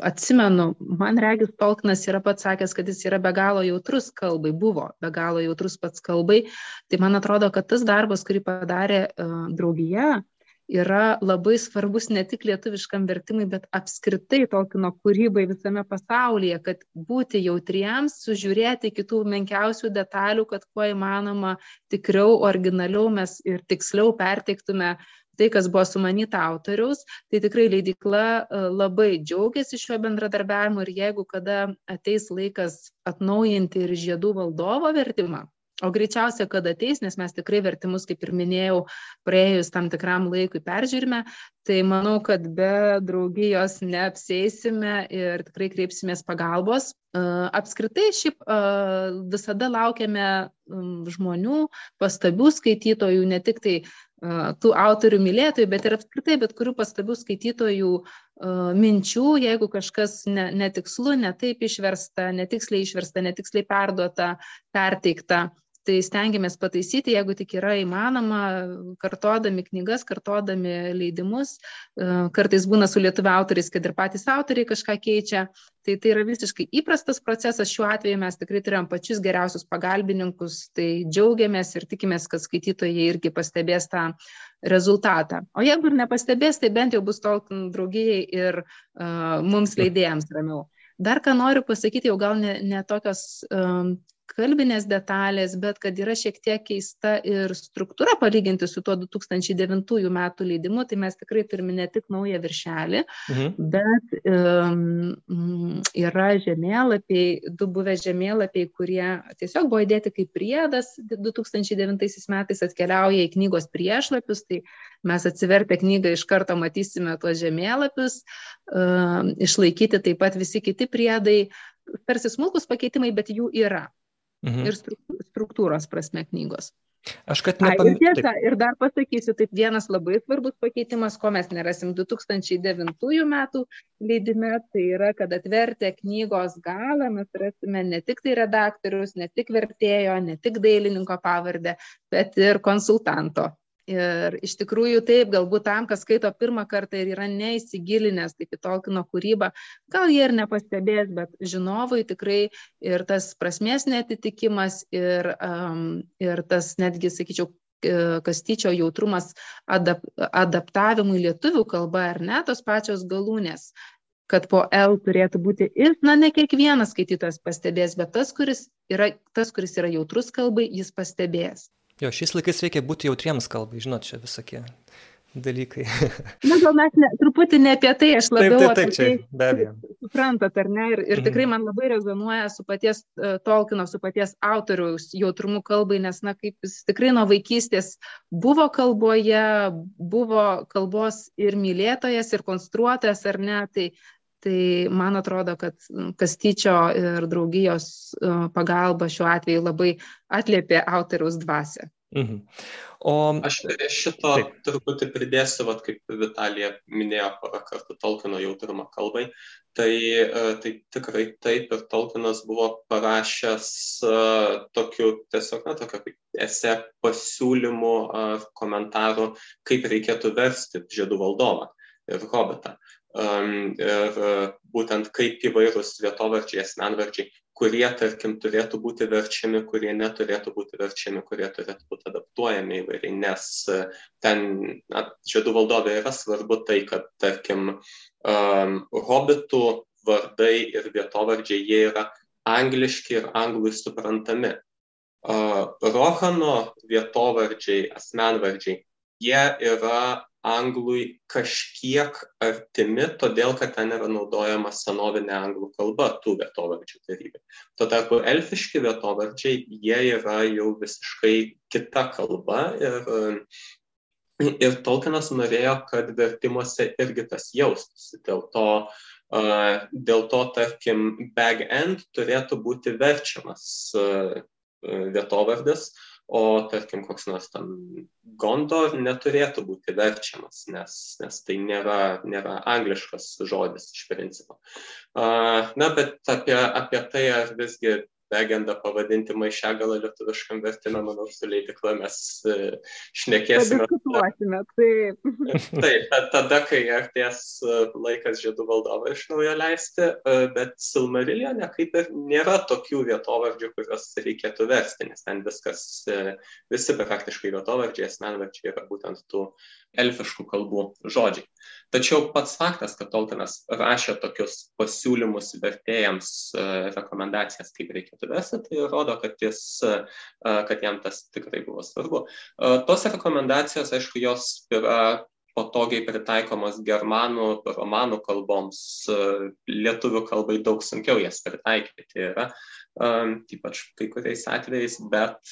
atsimenu, man regis Tolkienas yra pats sakęs, kad jis yra be galo jautrus kalbai, buvo be galo jautrus pats kalbai. Tai man atrodo, kad tas darbas, kurį padarė uh, draugija, yra labai svarbus ne tik lietuviškam vertimui, bet apskritai Tolkieno kūrybai visame pasaulyje, kad būti jautriems, sužiūrėti kitų menkiausių detalių, kad kuo įmanoma tikriau, originaliau mes ir tiksliau perteiktume tai, kas buvo sumanyta autoriaus, tai tikrai leidikla e, labai džiaugiasi šiuo bendradarbiavimu ir jeigu kada ateis laikas atnaujinti ir žiedų valdovo vertimą, o greičiausia kad ateis nes mes tikrai vertimus kaip ir minėjau praėjus tam tikram laikui peržiūrime tai manau kad be draugijos neapsieisime ir tikrai kreipsimės pagalbos. Apskritai šiaip visada laukiame žmonių pastabių skaitytojų ne tik tai tų autorių mylėtojų, bet ir apskritai bet kurių pastabių skaitytojų minčių, jeigu kažkas ne, netikslu, netaip išversta, netiksliai išversta, netiksliai perduota, perteikta, tai stengiamės pataisyti, jeigu tik yra įmanoma, kartodami knygas, kartodami leidimus. E, kartais būna su lietuvių autoriais, kad ir patys autoriai kažką keičia. Tai tai yra visiškai įprastas procesas. Šiuo atveju mes tikrai turėjom pačius geriausius pagalbininkus, tai džiaugiamės ir tikimės, kad skaitytojai irgi pastebės tą rezultatą. O jeigu ir nepastebės, tai bent jau bus Tolkien draugijai ir uh, mums leidėjams ramiau. Dar ką noriu pasakyti, jau gal ne, ne tokios um, kalbinės detalės, bet kad yra šiek tiek keista ir struktūra palyginti su tuo 2009 metų leidimu, tai mes tikrai turime ne tik naują viršelį, mhm. bet um, yra žemėlapiai, du buvę žemėlapiai, kurie tiesiog buvo įdėti kaip priedas 2009 metais atkeliauja į knygos priešlapius, tai mes atsivertę knygą iš karto matysime tuos žemėlapius, um, išlaikyti taip pat visi kiti priedai, tarsi smulkus pakeitimai, bet jų yra mhm. ir struktūros prasme knygos. Aš kad nepamirštu. Tiesa, ir dar pasakysiu, taip vienas labai svarbus pakeitimas, ko mes nerasim 2009 metų leidime, tai yra, kad atvertę knygos galą mes rasime ne tik tai redaktorius, ne tik vertėjo, ne tik dailininko pavardę, bet ir konsultanto Ir iš tikrųjų taip, galbūt tam, kas skaito pirmą kartą ir yra neįsigilinęs taip į Tolkieno kūrybą, gal jie ir nepastebės, bet žinovui tikrai ir tas prasmės netitikimas ir, um, ir tas netgi, sakyčiau, kastyčio jautrumas adap, adaptavimui lietuvių kalba ar ne tos pačios galūnės, kad po L turėtų būti ir, na, ne kiekvienas skaitytojas pastebės, bet tas, kuris yra, tas, kuris yra jautrus kalbai, jis pastebės. Jo, šiais laikais reikia būti jautriems kalbai, žinot, čia visokie dalykai. Na, gal mes ne, truputį ne apie tai, aš labiau taip, taip, taip, čia, tai be abejo. Suprantat, ar ne? Ir, ir tikrai mhm. man labai rezonuoja su paties uh, Tolkino, su paties autoriaus jautrumu kalbai, nes, na, kaip jis tikrai nuo vaikystės buvo kalboje, buvo kalbos ir mylėtojas, ir konstruotojas, ar ne? Tai tai man atrodo kad kastyčio ir draugijos e, pagalba šiuo atveju labai atliepė autoriaus dvasią. Mhm. O aš šito taip. truputį pridėsiu, vat, kaip Vitalija minėjo porą kartų Tolkieno jautrumą kalbai, tai, e, tai tikrai taip ir Tolkienas buvo parašęs uh, tokiu tiesiog, na, tokio kaip esė pasiūlymų ar komentarų, kaip reikėtų versti žiedų valdovą ir hobitą ir e, būtent kaip įvairūs vietovardžiai, asmenvardžiai, kurie, tarkim, turėtų būti verčiami, kurie neturėtų būti verčiami, kurie turėtų būti adaptuojami įvairiai, nes e, ten, na, žiedų valdovė yra svarbu tai, kad, tarkim, um, hobitų vardai ir vietovardžiai, jie yra angliški ir anglui suprantami. Uh, Rohano vietovardžiai, asmenvardžiai, jie yra anglui kažkiek artimi, todėl kad ten yra naudojama senovinė anglų kalba tų vietovardžių tarybai. Tuo tarpu elfiški vietovardžiai, jie yra jau visiškai kita kalba ir, ir Tolkienas norėjo, kad vertimuose irgi tas jaustųsi. Dėl to, dėl to tarkim, bag end turėtų būti verčiamas vietovardis, o tarkim koks nors ten Gondor neturėtų būti verčiamas, nes, nes tai nėra, nėra angliškas žodis iš principo. Na, bet apie, apie tai, ar visgi legendą pavadinti maišegalą lietuviškam vertime, manau, su leidikla mes e, šnekėsime. Padiskutuosime, taip. Taip, tada, kai artės e, laikas žiedų valdovą iš naujo leisti, e, bet Silmarillione kaip ir nėra tokių vietovardžių, kuriuos reikėtų versti, nes ten viskas, visi praktiškai vietovardžiai, asmenvardžiai yra būtent tų elfiškų kalbų žodžiai. Tačiau pats faktas, kad Tolkienas rašė tokius pasiūlymus vertėjams, rekomendacijas, kaip reikėtų vesti, tai rodo, kad, jis, e, kad jam tas tikrai buvo svarbu. E, tos rekomendacijos, aišku, jos yra patogiai pritaikomos germanų, romanų kalboms, lietuvių kalbai daug sunkiau jas pritaikyti yra, ypač kai kuriais atvejais, bet,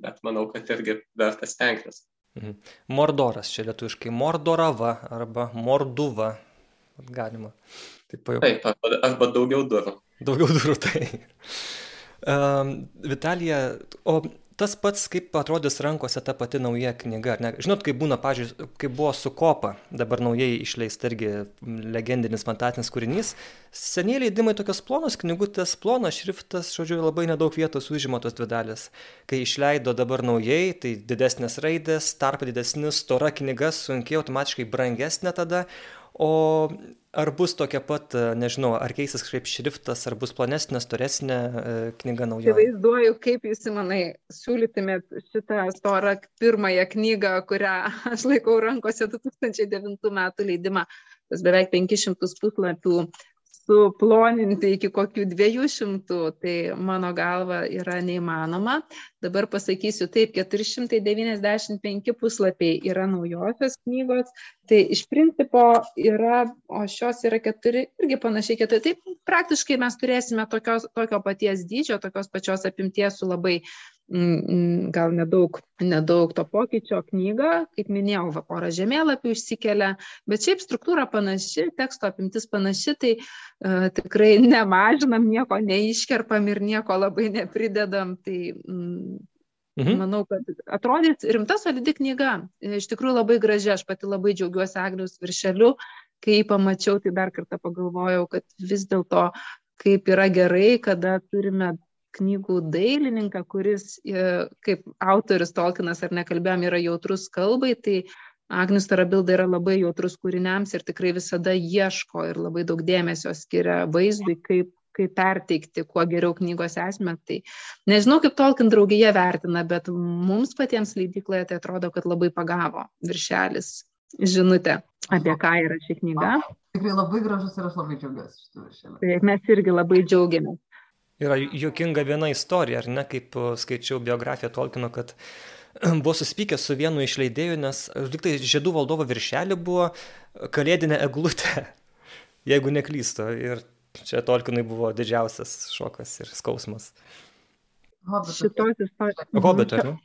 bet manau, kad irgi verta stengtis. Mhm. Mordoras čia lietuviškai Mordorava arba Morduva. Galima. Taip. Taip arba, arba daugiau durų. Daugiau durų, tai. Um, Vitalija, o tas pats, kaip atrodys rankose ta pati nauja knyga. Ne? Žinot, kaip būna, pažiūrėjau, kaip buvo su Kopa, dabar naujai išleista irgi legendinis fantastinis kūrinys. Seniai leidimai tokios plonos knygutės, plonas šriftas, žodžiu, labai nedaug vietos užima tos dvi dalis. Kai išleido dabar naujai, tai didesnės raidės, tarp didesnis, stora knyga, sunkiai automatiškai brangesnė tada, O ar bus tokia pat, nežinau, ar keisis kažkaip šriftas, ar bus plonesnė, storesnė e, knyga nauja? Įsivaizduoju, kaip jūs, manai, siūlytumėt šitą storą pirmąją knygą, kurią aš laikau rankose 2009 metų leidimą, tas beveik 500 puslapių suploninti iki kokių dviejų šimtų, tai mano galva yra neįmanoma. Dabar pasakysiu taip, 495 puslapiai yra naujosios knygos, tai iš principo yra, o šios yra keturi, irgi panašiai keturi, tai praktiškai mes turėsime tokios, tokio paties dydžio, tokios pačios apimties su labai gal nedaug, nedaug to pokyčio knygą, kaip minėjau, porą žemėlapių išsikelia, bet šiaip struktūra panaši, teksto apimtis panaši, tai uh, tikrai nemažinam, nieko neiškerpam ir nieko labai nepridedam. Tai, mm, Mhm. Manau, kad atrodys rimta solidi knyga. Iš tikrųjų labai graži, aš pati labai džiaugiuosi Agnius viršeliu. Kai pamačiau, tai dar kartą pagalvojau, kad vis dėlto kaip yra gerai, kada turime knygų dailininką, kuris, e, kaip autorius Tolkienas ar nekalbėjom, yra jautrus kalbai, tai Agnius Tarabilda yra labai jautrus kūriniams ir tikrai visada ieško ir labai daug dėmesio skiria vaizdui, kaip kaip perteikti kuo geriau knygos esmę. Tai nežinau, kaip Tolkien draugija vertina, bet mums patiems leidykloje tai atrodo, kad labai pagavo viršelis žinutę, apie ką yra ši knyga. Tikrai labai gražus ir aš labai džiaugiuosi šitų viršelių. Taip, mes irgi labai džiaugiamės. Yra juokinga viena istorija, ar ne, kaip skaičiau biografiją Tolkieno, kad buvo susipykęs su vienu iš leidėjų, nes tik tai žiedų valdovo viršelį buvo kalėdinė eglutė, jeigu neklysto. Ir Čia Tolkinui buvo didžiausias šokas ir skausmas. Šitos istorijos. Hobbit, ar ne?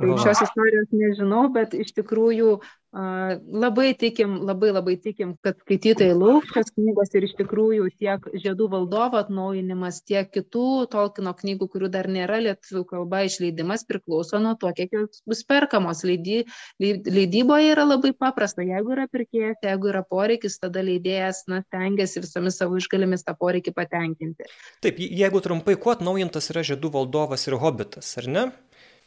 Šios istorijos nežinau, bet iš tikrųjų labai tikim, labai labai tikim, kad skaitytojai lauks šios knygos ir iš tikrųjų tiek Žiedų valdovo atnaujinimas, tiek kitų Tolkino knygų, kurių dar nėra lietuvių kalba išleidimas, priklauso nuo to, kiek jos bus perkamos. Leidy, leidyboje yra labai paprasta. Jeigu yra pirkėjas, jeigu yra poreikis, tada leidėjas na, tengiasi visomis savo išgalimis tą poreikį patenkinti. Taip, jeigu trumpai, kuo atnaujintas yra Žiedų valdovas ir Hobbitas, ar ne?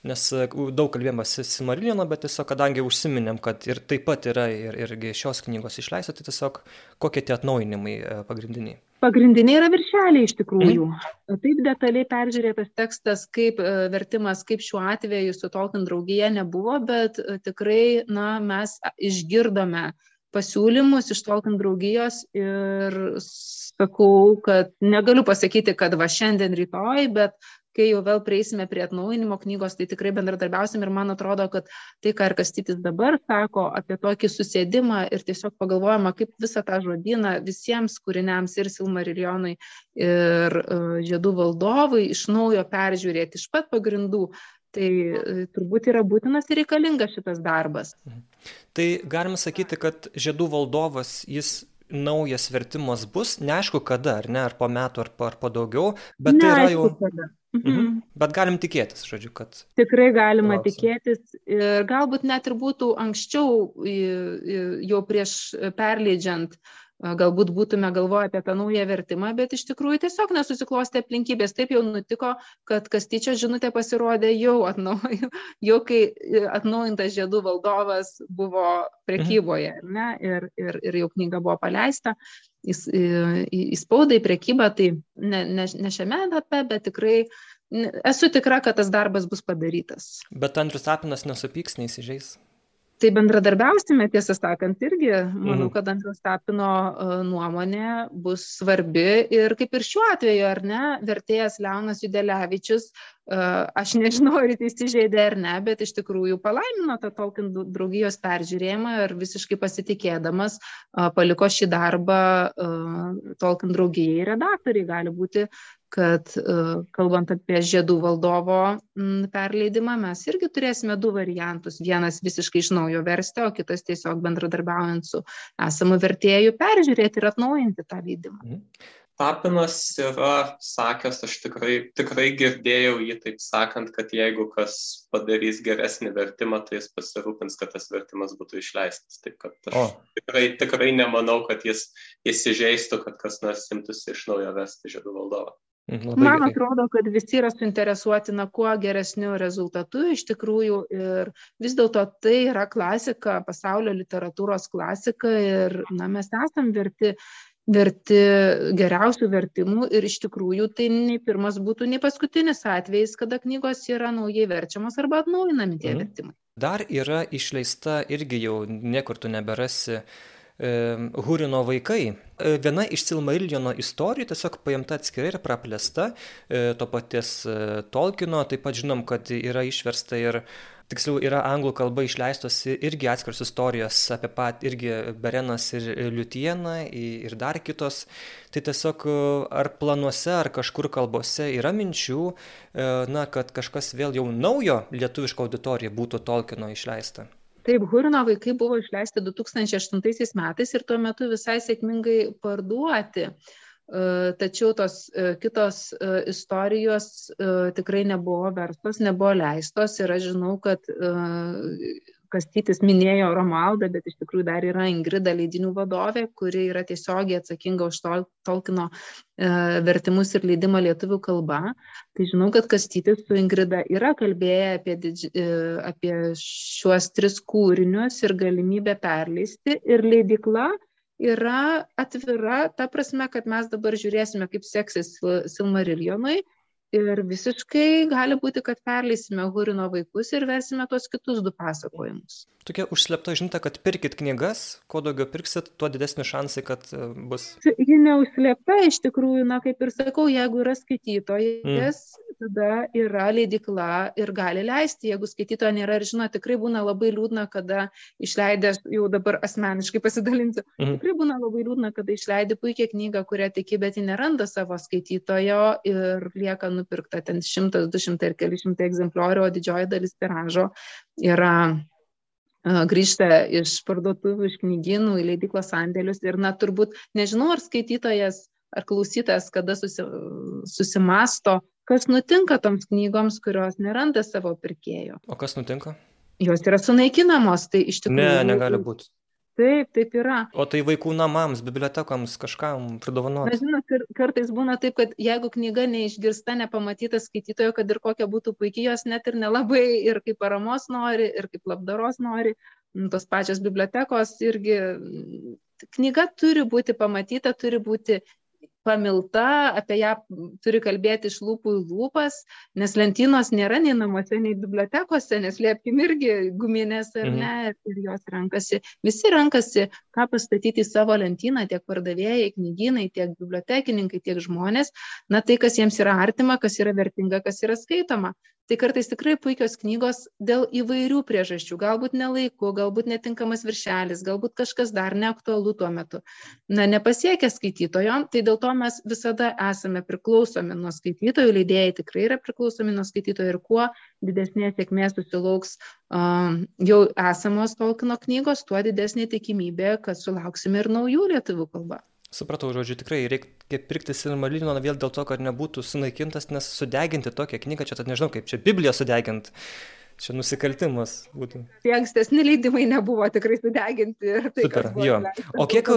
Nes e, daug kalbėjome Simariliono, bet tiesiog kadangi užsiminėm, kad ir taip pat yra ir, irgi šios knygos išleista, tai tiesiog kokie tie atnaujinimai e, pagrindiniai. Pagrindiniai yra viršeliai iš tikrųjų. Mm. Taip detaliai peržiūrėtas tekstas, kaip e, vertimas, kaip šiuo atveju su Tolkien draugija nebuvo, bet tikrai, na, mes išgirdome pasiūlymus iš Tolkien draugijos ir sakau, kad negaliu pasakyti, kad va šiandien rytoj, bet kai jau vėl prieisime prie atnaujinimo knygos, tai tikrai bendradarbiausim ir man atrodo, kad tai, ką ir Kastytis dabar sako apie tokį susėdimą ir tiesiog pagalvojama, kaip visą tą žodyną visiems kūriniams ir Silmarilionui ir uh, Žiedų valdovui iš naujo peržiūrėti iš pat pagrindų, Tai uh, turbūt yra būtinas ir reikalingas šitas darbas. Mhm. Tai galima sakyti, kad žiedų valdovas, jis naujas vertimas bus, neaišku kada, ar ne, ar po metų, ar po, ar po daugiau, bet neaišku, tai yra jau... Kada. Mhm. mhm. Bet galim tikėtis, žodžiu, kad. Tikrai galima lauksim. tikėtis ir galbūt net ir būtų anksčiau, jau prieš perleidžiant, galbūt būtume galvoję apie tą naują vertimą, bet iš tikrųjų tiesiog nesusiklostė aplinkybės. Taip jau nutiko, kad Kastyčio žinutė pasirodė jau atnaujų, jau kai atnaujintas žiedų valdovas buvo prekyboje mhm. ne, ir, ir, ir jau knyga buvo paleista į, į, spaudą, į prekybą, tai ne, ne, ne šiame etape, bet tikrai esu tikra, kad tas darbas bus padarytas. Bet Andrius Tapinas nesupyks, neįsižeis tai bendradarbiausime tiesą sakant irgi manau mhm. kad andriaus tapino e, nuomonė bus svarbi ir kaip ir šiuo atveju ar ne vertėjas leonas judelevičius e, aš nežinau ar jis įsižeidė ar ne bet iš tikrųjų palaimino tą tolkien draugijos peržiūrėjimą ir visiškai pasitikėdamas e, paliko šį darbą tolkien draugijai redaktoriai gali būti kad e, kalbant apie žiedų valdovo perleidimą, mes irgi turėsime du variantus. Vienas visiškai iš naujo versti, o kitas tiesiog bendradarbiaujant su esamu vertėju peržiūrėti ir atnaujinti tą leidimą. Mhm. Tapinas yra sakęs, aš tikrai, tikrai girdėjau jį taip sakant, kad jeigu kas padarys geresnį vertimą, tai jis pasirūpins, kad tas vertimas būtų išleistas. Taip kad aš o. tikrai, tikrai nemanau, kad jis įsižeistų, kad kas nors imtųsi iš naujo vesti žiedų valdovą. Mhm, labai Man gerai. atrodo, kad visi yra suinteresuoti na, kuo geresniu rezultatu iš tikrųjų ir vis dėlto tai yra klasika, pasaulio literatūros klasika ir na, mes esam verti, verti geriausių vertimų ir iš tikrųjų tai nei pirmas būtų, nei paskutinis atvejis, kada knygos yra naujai verčiamos arba atnaujinami tie mm. vertimai. Dar yra išleista irgi jau niekur tu neberasi Hurino vaikai. E, viena iš Silmariljono istorijų tiesiog paimta atskirai ir praplėsta, e, to paties e, Tolkino, taip pat žinom, kad yra išversta ir tiksliau yra anglų kalba išleistos irgi atskiros istorijos apie pat irgi Berenas ir Liutieną ir dar kitos. Tai tiesiog ar planuose, ar kažkur kalbose yra minčių, na, kad kažkas vėl jau naujo lietuviško auditorija būtų Tolkino išleista. Taip, Hurino vaikai buvo išleisti 2008 metais ir tuo metu visai sėkmingai parduoti. tačiau tos kitos istorijos tikrai nebuvo verstos, nebuvo leistos ir aš žinau, kad Kastytis minėjo Romaldą, bet iš tikrųjų dar yra Ingrida leidinių vadovė, kuri yra tiesiogiai atsakinga už Tolkino e, vertimus ir leidimą lietuvių kalba. Tai žinau, kad Kastytis su Ingrida yra kalbėję apie, didži, e, apie šiuos tris kūrinius ir galimybę perleisti. Ir leidikla yra atvira, ta prasme, kad mes dabar žiūrėsime, kaip seksis Silmariljonui ir visiškai gali būti, kad perleisime Hurino vaikus ir versime tuos kitus du pasakojimus. Tokia užslepta žinutė, kad pirkit knygas, kuo daugiau pirksit, tuo didesni šansai, kad e, bus. Ji neužslepta, iš tikrųjų, na kaip ir sakau, jeigu yra skaitytojas, mm tada yra leidykla ir gali leisti, jeigu skaitytojo nėra ir žino, tikrai būna labai liūdna, kada išleidęs, jau dabar asmeniškai pasidalinsiu, mhm. tikrai būna labai liūdna, kada išleidai puikią knygą, kurią tiki, bet ji neranda savo skaitytojo ir lieka nupirkta ten šimtas, du šimtai ir keli šimtai egzempliorių, o didžioji dalis tiražo yra grįžta iš parduotuvių, iš knygynų į leidyklos sandėlius. Ir, na, turbūt nežinau, ar skaitytojas ar klausytojas kada susi, susimasto, kas nutinka toms knygoms, kurios neranda savo pirkėjų. O kas nutinka? Jos yra sunaikinamos, tai iš tikrųjų. Ne, negali būti. Taip, taip yra. O tai vaikų namams, bibliotekoms kažkam pridovanoti. Na, žinot, kartais būna taip, kad jeigu knyga neišgirsta, nepamatyta skaitytojo, kad ir kokia būtų puikiai, jos net ir nelabai ir kaip paramos nori, ir kaip labdaros nori, tos pačios bibliotekos irgi knyga turi būti pamatyta, turi būti pamilta, apie ją turi kalbėti iš lūpų į lūpas, nes lentynos nėra nei namuose, nei bibliotekose, nes liepkim irgi guminės ar mhm. ne, ir jos renkasi. Visi renkasi, ką pastatyti į savo lentyną, tiek pardavėjai, knygynai, tiek bibliotekininkai, tiek žmonės, na tai, kas jiems yra artima, kas yra vertinga, kas yra skaitoma tai kartais tikrai puikios knygos dėl įvairių priežasčių. Galbūt ne laiku galbūt netinkamas viršelis galbūt kažkas dar neaktualu tuo metu. Na nepasiekia skaitytojo tai dėl to mes visada esame priklausomi nuo skaitytojų leidėjai tikrai yra priklausomi nuo skaitytojų ir kuo didesnės sėkmės susilauks jau esamos tolkino knygos tuo didesnė tikimybė kad sulauksime ir naujų lietuvių kalba Supratau, žodžiu, tikrai reikia pirkti Silmarilioną vėl dėl to, kad nebūtų sunaikintas, nes sudeginti tokią knygą, čia tad nežinau, kaip čia Bibliją sudeginti. Čia nusikaltimas būtų. Tie ankstesni leidimai nebuvo tikrai sudeginti. Tai, Super, jo. O kiek,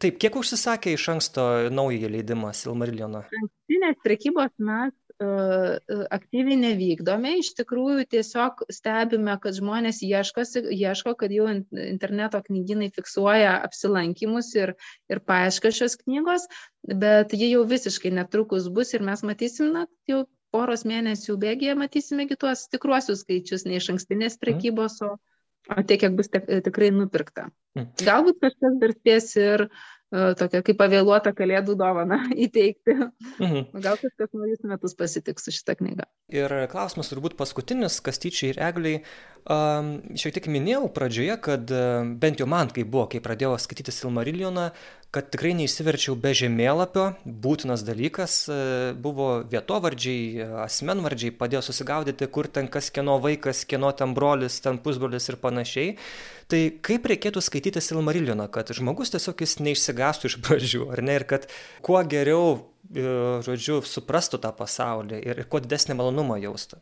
taip, kiek užsisakė iš anksto naują leidimą Silmarilioną? Ankstinės prekybos mes aktyviai nevykdome, iš tikrųjų tiesiog stebime, kad žmonės ieškosi, ieško, kad jau interneto knyginai fiksuoja apsilankimus ir, ir paaiška šios knygos, bet jie jau visiškai netrukus bus ir mes matysim, na, jau poros mėnesių bėgėje matysime kitos tikruosius skaičius, ne iš ankstinės mhm. prekybos, o, o tiek, kiek bus tikrai nupirkta. Mhm. Galbūt kažkas dar spės ir tokią kaip pavėluotą kalėdų dovaną įteikti. Mhm. Gal kažkas naujus metus pasitiks su šitą knygą. Ir klausimas turbūt paskutinis, kastyčiai ir egliai. Um, šiek tiek minėjau pradžioje, kad uh, bent jau man, kai buvo, kai pradėjau skaityti Silmarilioną, kad tikrai neįsiverčiau be žemėlapio, būtinas dalykas uh, buvo vietovardžiai, asmenvardžiai, padėjo susigaudyti, kur ten kas kieno vaikas, kieno ten brolis, ten pusbrolis ir panašiai. Tai kaip reikėtų skaityti Silmarilioną, kad žmogus tiesiog jis neišsigastų iš pradžių, ar ne, ir kad kuo geriau, e, žodžiu, suprastų tą pasaulį ir kuo didesnį malonumą jaustų.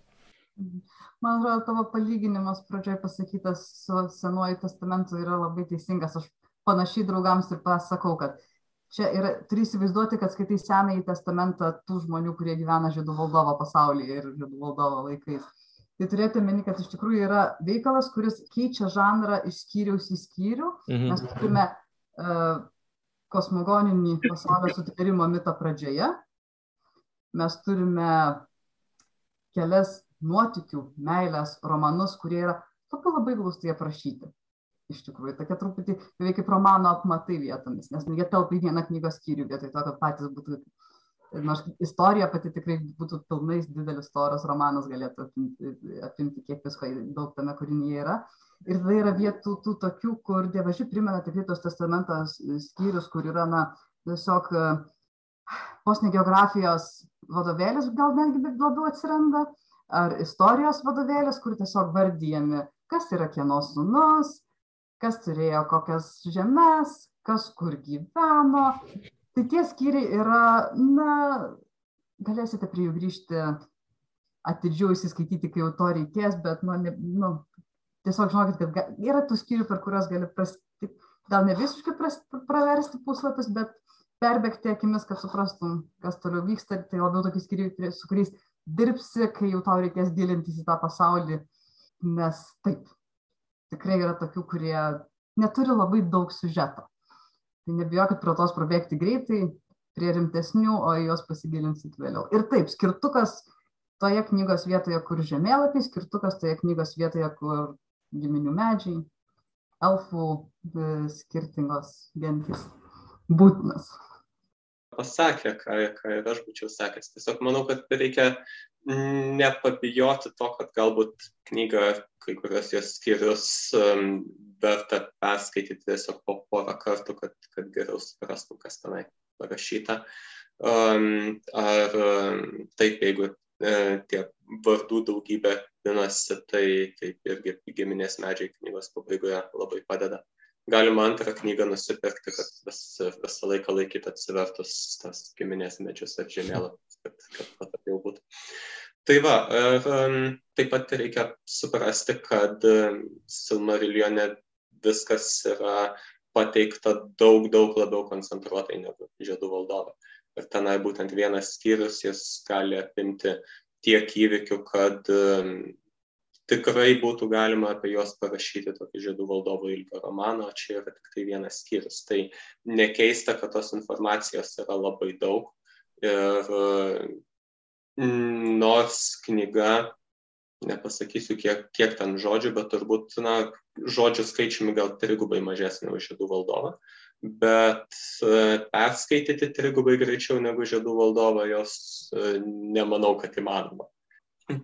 Man atrodo, tavo palyginimas pradžioje pasakytas su Senuoju testamentu yra labai teisingas. Aš panašiai draugams ir pasakau, kad čia yra, turi įsivaizduoti, kad skaitai Senąjį testamentą tų žmonių, kurie gyvena Žydų valdovo pasaulyje ir Žydų valdovo laikais tai turėti omeny, kad iš tikrųjų yra veikalas, kuris keičia žanrą iš skyriaus į skyrių. Mhm. Mes turime uh, kosmogoninį pasaulio sutvėrimo mitą pradžioje. Mes turime kelias nuotikių, meilės romanus, kurie yra tokie labai glaustai aprašyti. Iš tikrųjų, tokia truputį beveik kaip romano apmatai vietomis, nes nu, jie telpa į vieną knygos skyrių, vietoj to, kad patys būtų nors istorija pati tikrai būtų pilnai didelis storas romanas galėtų apimti, apimti kiek visko daug tame kūrinyje yra. Ir tada yra vietų tų tokių, kur dievaži primena tikrai tos testamentos skyrius, kur yra, na, tiesiog posne geografijos vadovėlis, gal netgi labiau atsiranda, ar istorijos vadovėlis, kur tiesiog vardyjami, kas yra kieno sūnus, kas turėjo kokias žemės, kas kur gyveno, tai tie skyriai yra, na, galėsite prie jų grįžti atidžiau įsiskaityti, kai jau to reikės, bet, nu, ne, nu tiesiog žinokit, kad yra tų skyrių, per kuriuos gali pras, gal ne visiškai pras, praversti puslapius, bet perbėgti akimis, kad suprastum, kas toliau vyksta, tai labiau tokie skyriai, su kuriais dirbsi, kai jau tau reikės gilintis į tą pasaulį, nes taip, tikrai yra tokių, kurie neturi labai daug sužeto. Tai nebijokit prie tos prabėgti greitai, prie rimtesnių, o į juos pasigilinsit vėliau. Ir taip, skirtukas toje knygos vietoje, kur žemėlapiai, skirtukas toje knygos vietoje, kur giminių medžiai, elfų e, skirtingos gentys būtinas. Pasakė, ką, ką ir aš būčiau sakęs. Tiesiog manau, kad reikia nepabijoti to, kad galbūt knygą, kai kurios jos skyrius um, verta perskaityti tiesiog po porą kartų, kad, kad geriau suprastum, kas tenai parašyta. Um, ar um, taip, jeigu e, tie vardų daugybė pinasi, tai taip irgi giminės medžiai knygos pabaigoje labai padeda. Galima antrą knygą nusipirkti, kad vis, visą laiką laikyti atsivertus tas giminės medžius ar žemėlapis, kad, kad patogiau būtų. Tai va, taip pat reikia suprasti, kad Silmarillione viskas yra pateikta daug, daug labiau koncentruotai negu Žiedų valdovė. Ir tenai būtent vienas skyrius jis gali apimti tiek įvykių, kad tikrai būtų galima apie juos parašyti tokį žiedų valdovo ilgio romaną, o čia yra tik tai vienas skyrius. Tai nekeista, kad tos informacijos yra labai daug ir nors knyga nepasakysiu, kiek, kiek ten žodžių, bet turbūt, na, žodžių skaičiumi gal trigubai mažesnė už žiedų valdovą, bet e, perskaityti trigubai greičiau negu žiedų valdovą jos e, nemanau, kad įmanoma.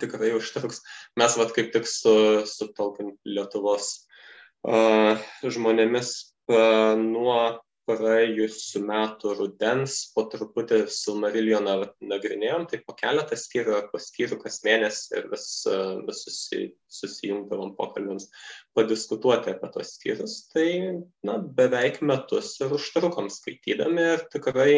Tikrai užtruks. Mes vat kaip tik su, su Lietuvos uh, žmonėmis uh, nuo praėjusių metų rudens po truputį Silmarilioną nagrinėjom, tai po keletą skyrių ar po skyrių kas mėnesį ir vis, vis susi, susijungdavom pokalbėms padiskutuoti apie tos skyrius. Tai na, beveik metus ir užtrukom skaitydami ir tikrai,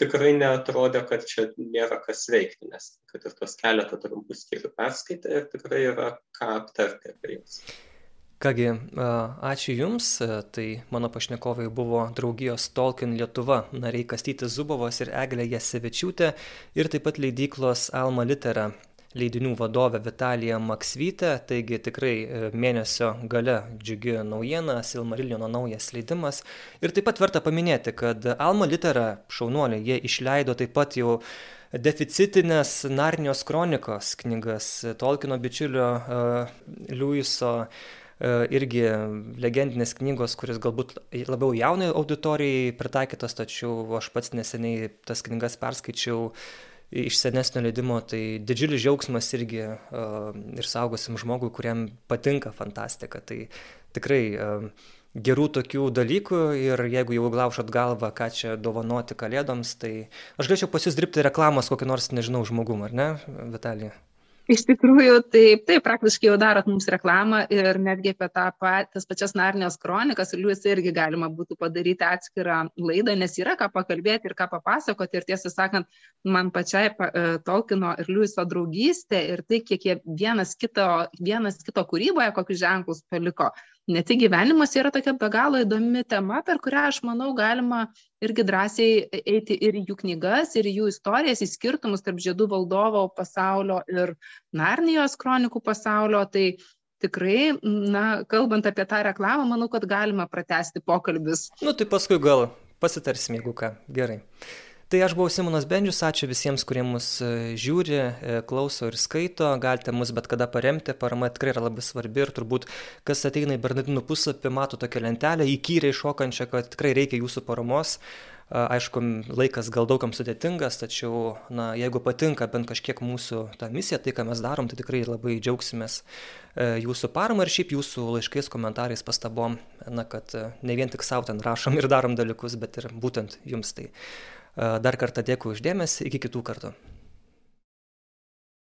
tikrai netrodė, kad čia nėra kas veikti, nes kad ir tos keletą trumpų skyrių perskaitė ir tikrai yra ką aptarti apie juos. Kągi, ačiū Jums. Tai mano pašnekovai buvo draugijos Tolkien Lietuva nariai Kastytis Zubovas ir Eglė Jasevičiūtė ir taip pat leidyklos Alma Litera leidinių vadovė Vitalija Maksvytė, taigi tikrai e, mėnesio gale džiugi naujiena, Silmariljono naujas leidimas. Ir taip pat verta paminėti, kad Alma Litera šaunuoliai, jie išleido taip pat jau deficitinės Narnijos kronikos knygas Tolkino bičiulio uh, Liuiso E, irgi legendinės knygos, kuris galbūt labiau jaunai auditorijai pritaikytos, tačiau aš pats neseniai tas knygas perskaičiau iš senesnio leidimo, tai didžiulis džiaugsmas irgi uh, ir saugosim žmogui, kuriam patinka fantastika. Tai tikrai uh, gerų tokių dalykų ir jeigu jau glaušat galvą, ką čia dovanoti kalėdoms, tai aš galėčiau pas jūs dirbti reklamos kokį nors, nežinau, žmogum, ar ne, Vitalija? Iš tikrųjų taip taip praktiškai jau darot mums reklamą ir netgi apie tą pa tas pačias narnijos kronikas liuisą irgi galima būtų padaryti atskirą laidą nes yra ką pakalbėti ir ką papasakoti. Ir tiesą sakant man pačiai e, tolkino ir liuiso draugystė ir tai kiek jie vienas kito vienas kito kūryboje kokius ženklus paliko ne tik gyvenimuose yra tokia be galo įdomi tema, per kurią aš manau galima irgi drąsiai eiti ir jų knygas, ir jų istorijas, į skirtumus tarp žiedų valdovo pasaulio ir Narnijos kronikų pasaulio. Tai tikrai, na, kalbant apie tą reklamą, manau, kad galima pratesti pokalbis. Nu, tai paskui gal pasitarsim, jeigu ką. Gerai. Tai aš buvau Simonas Bendžius, ačiū visiems, kurie mus e, žiūri, e, klauso ir skaito, galite mus bet kada paremti, parama tikrai yra labai svarbi ir turbūt, kas ateina į Bernardinų puslapį, mato tokią lentelę įkyriai šokančią, kad tikrai reikia jūsų paramos. Aišku, laikas gal daugam sudėtingas, tačiau, na, jeigu patinka bent kažkiek mūsų ta misija, tai ką mes darom, tai tikrai labai džiaugsimės e, jūsų parama ir šiaip jūsų laiškais, komentarais, pastabom, na, kad ne vien tik savo ten rašom ir darom dalykus, bet ir būtent jums tai. Dar kartą dėkui uždėmesi, iki kitų kartų.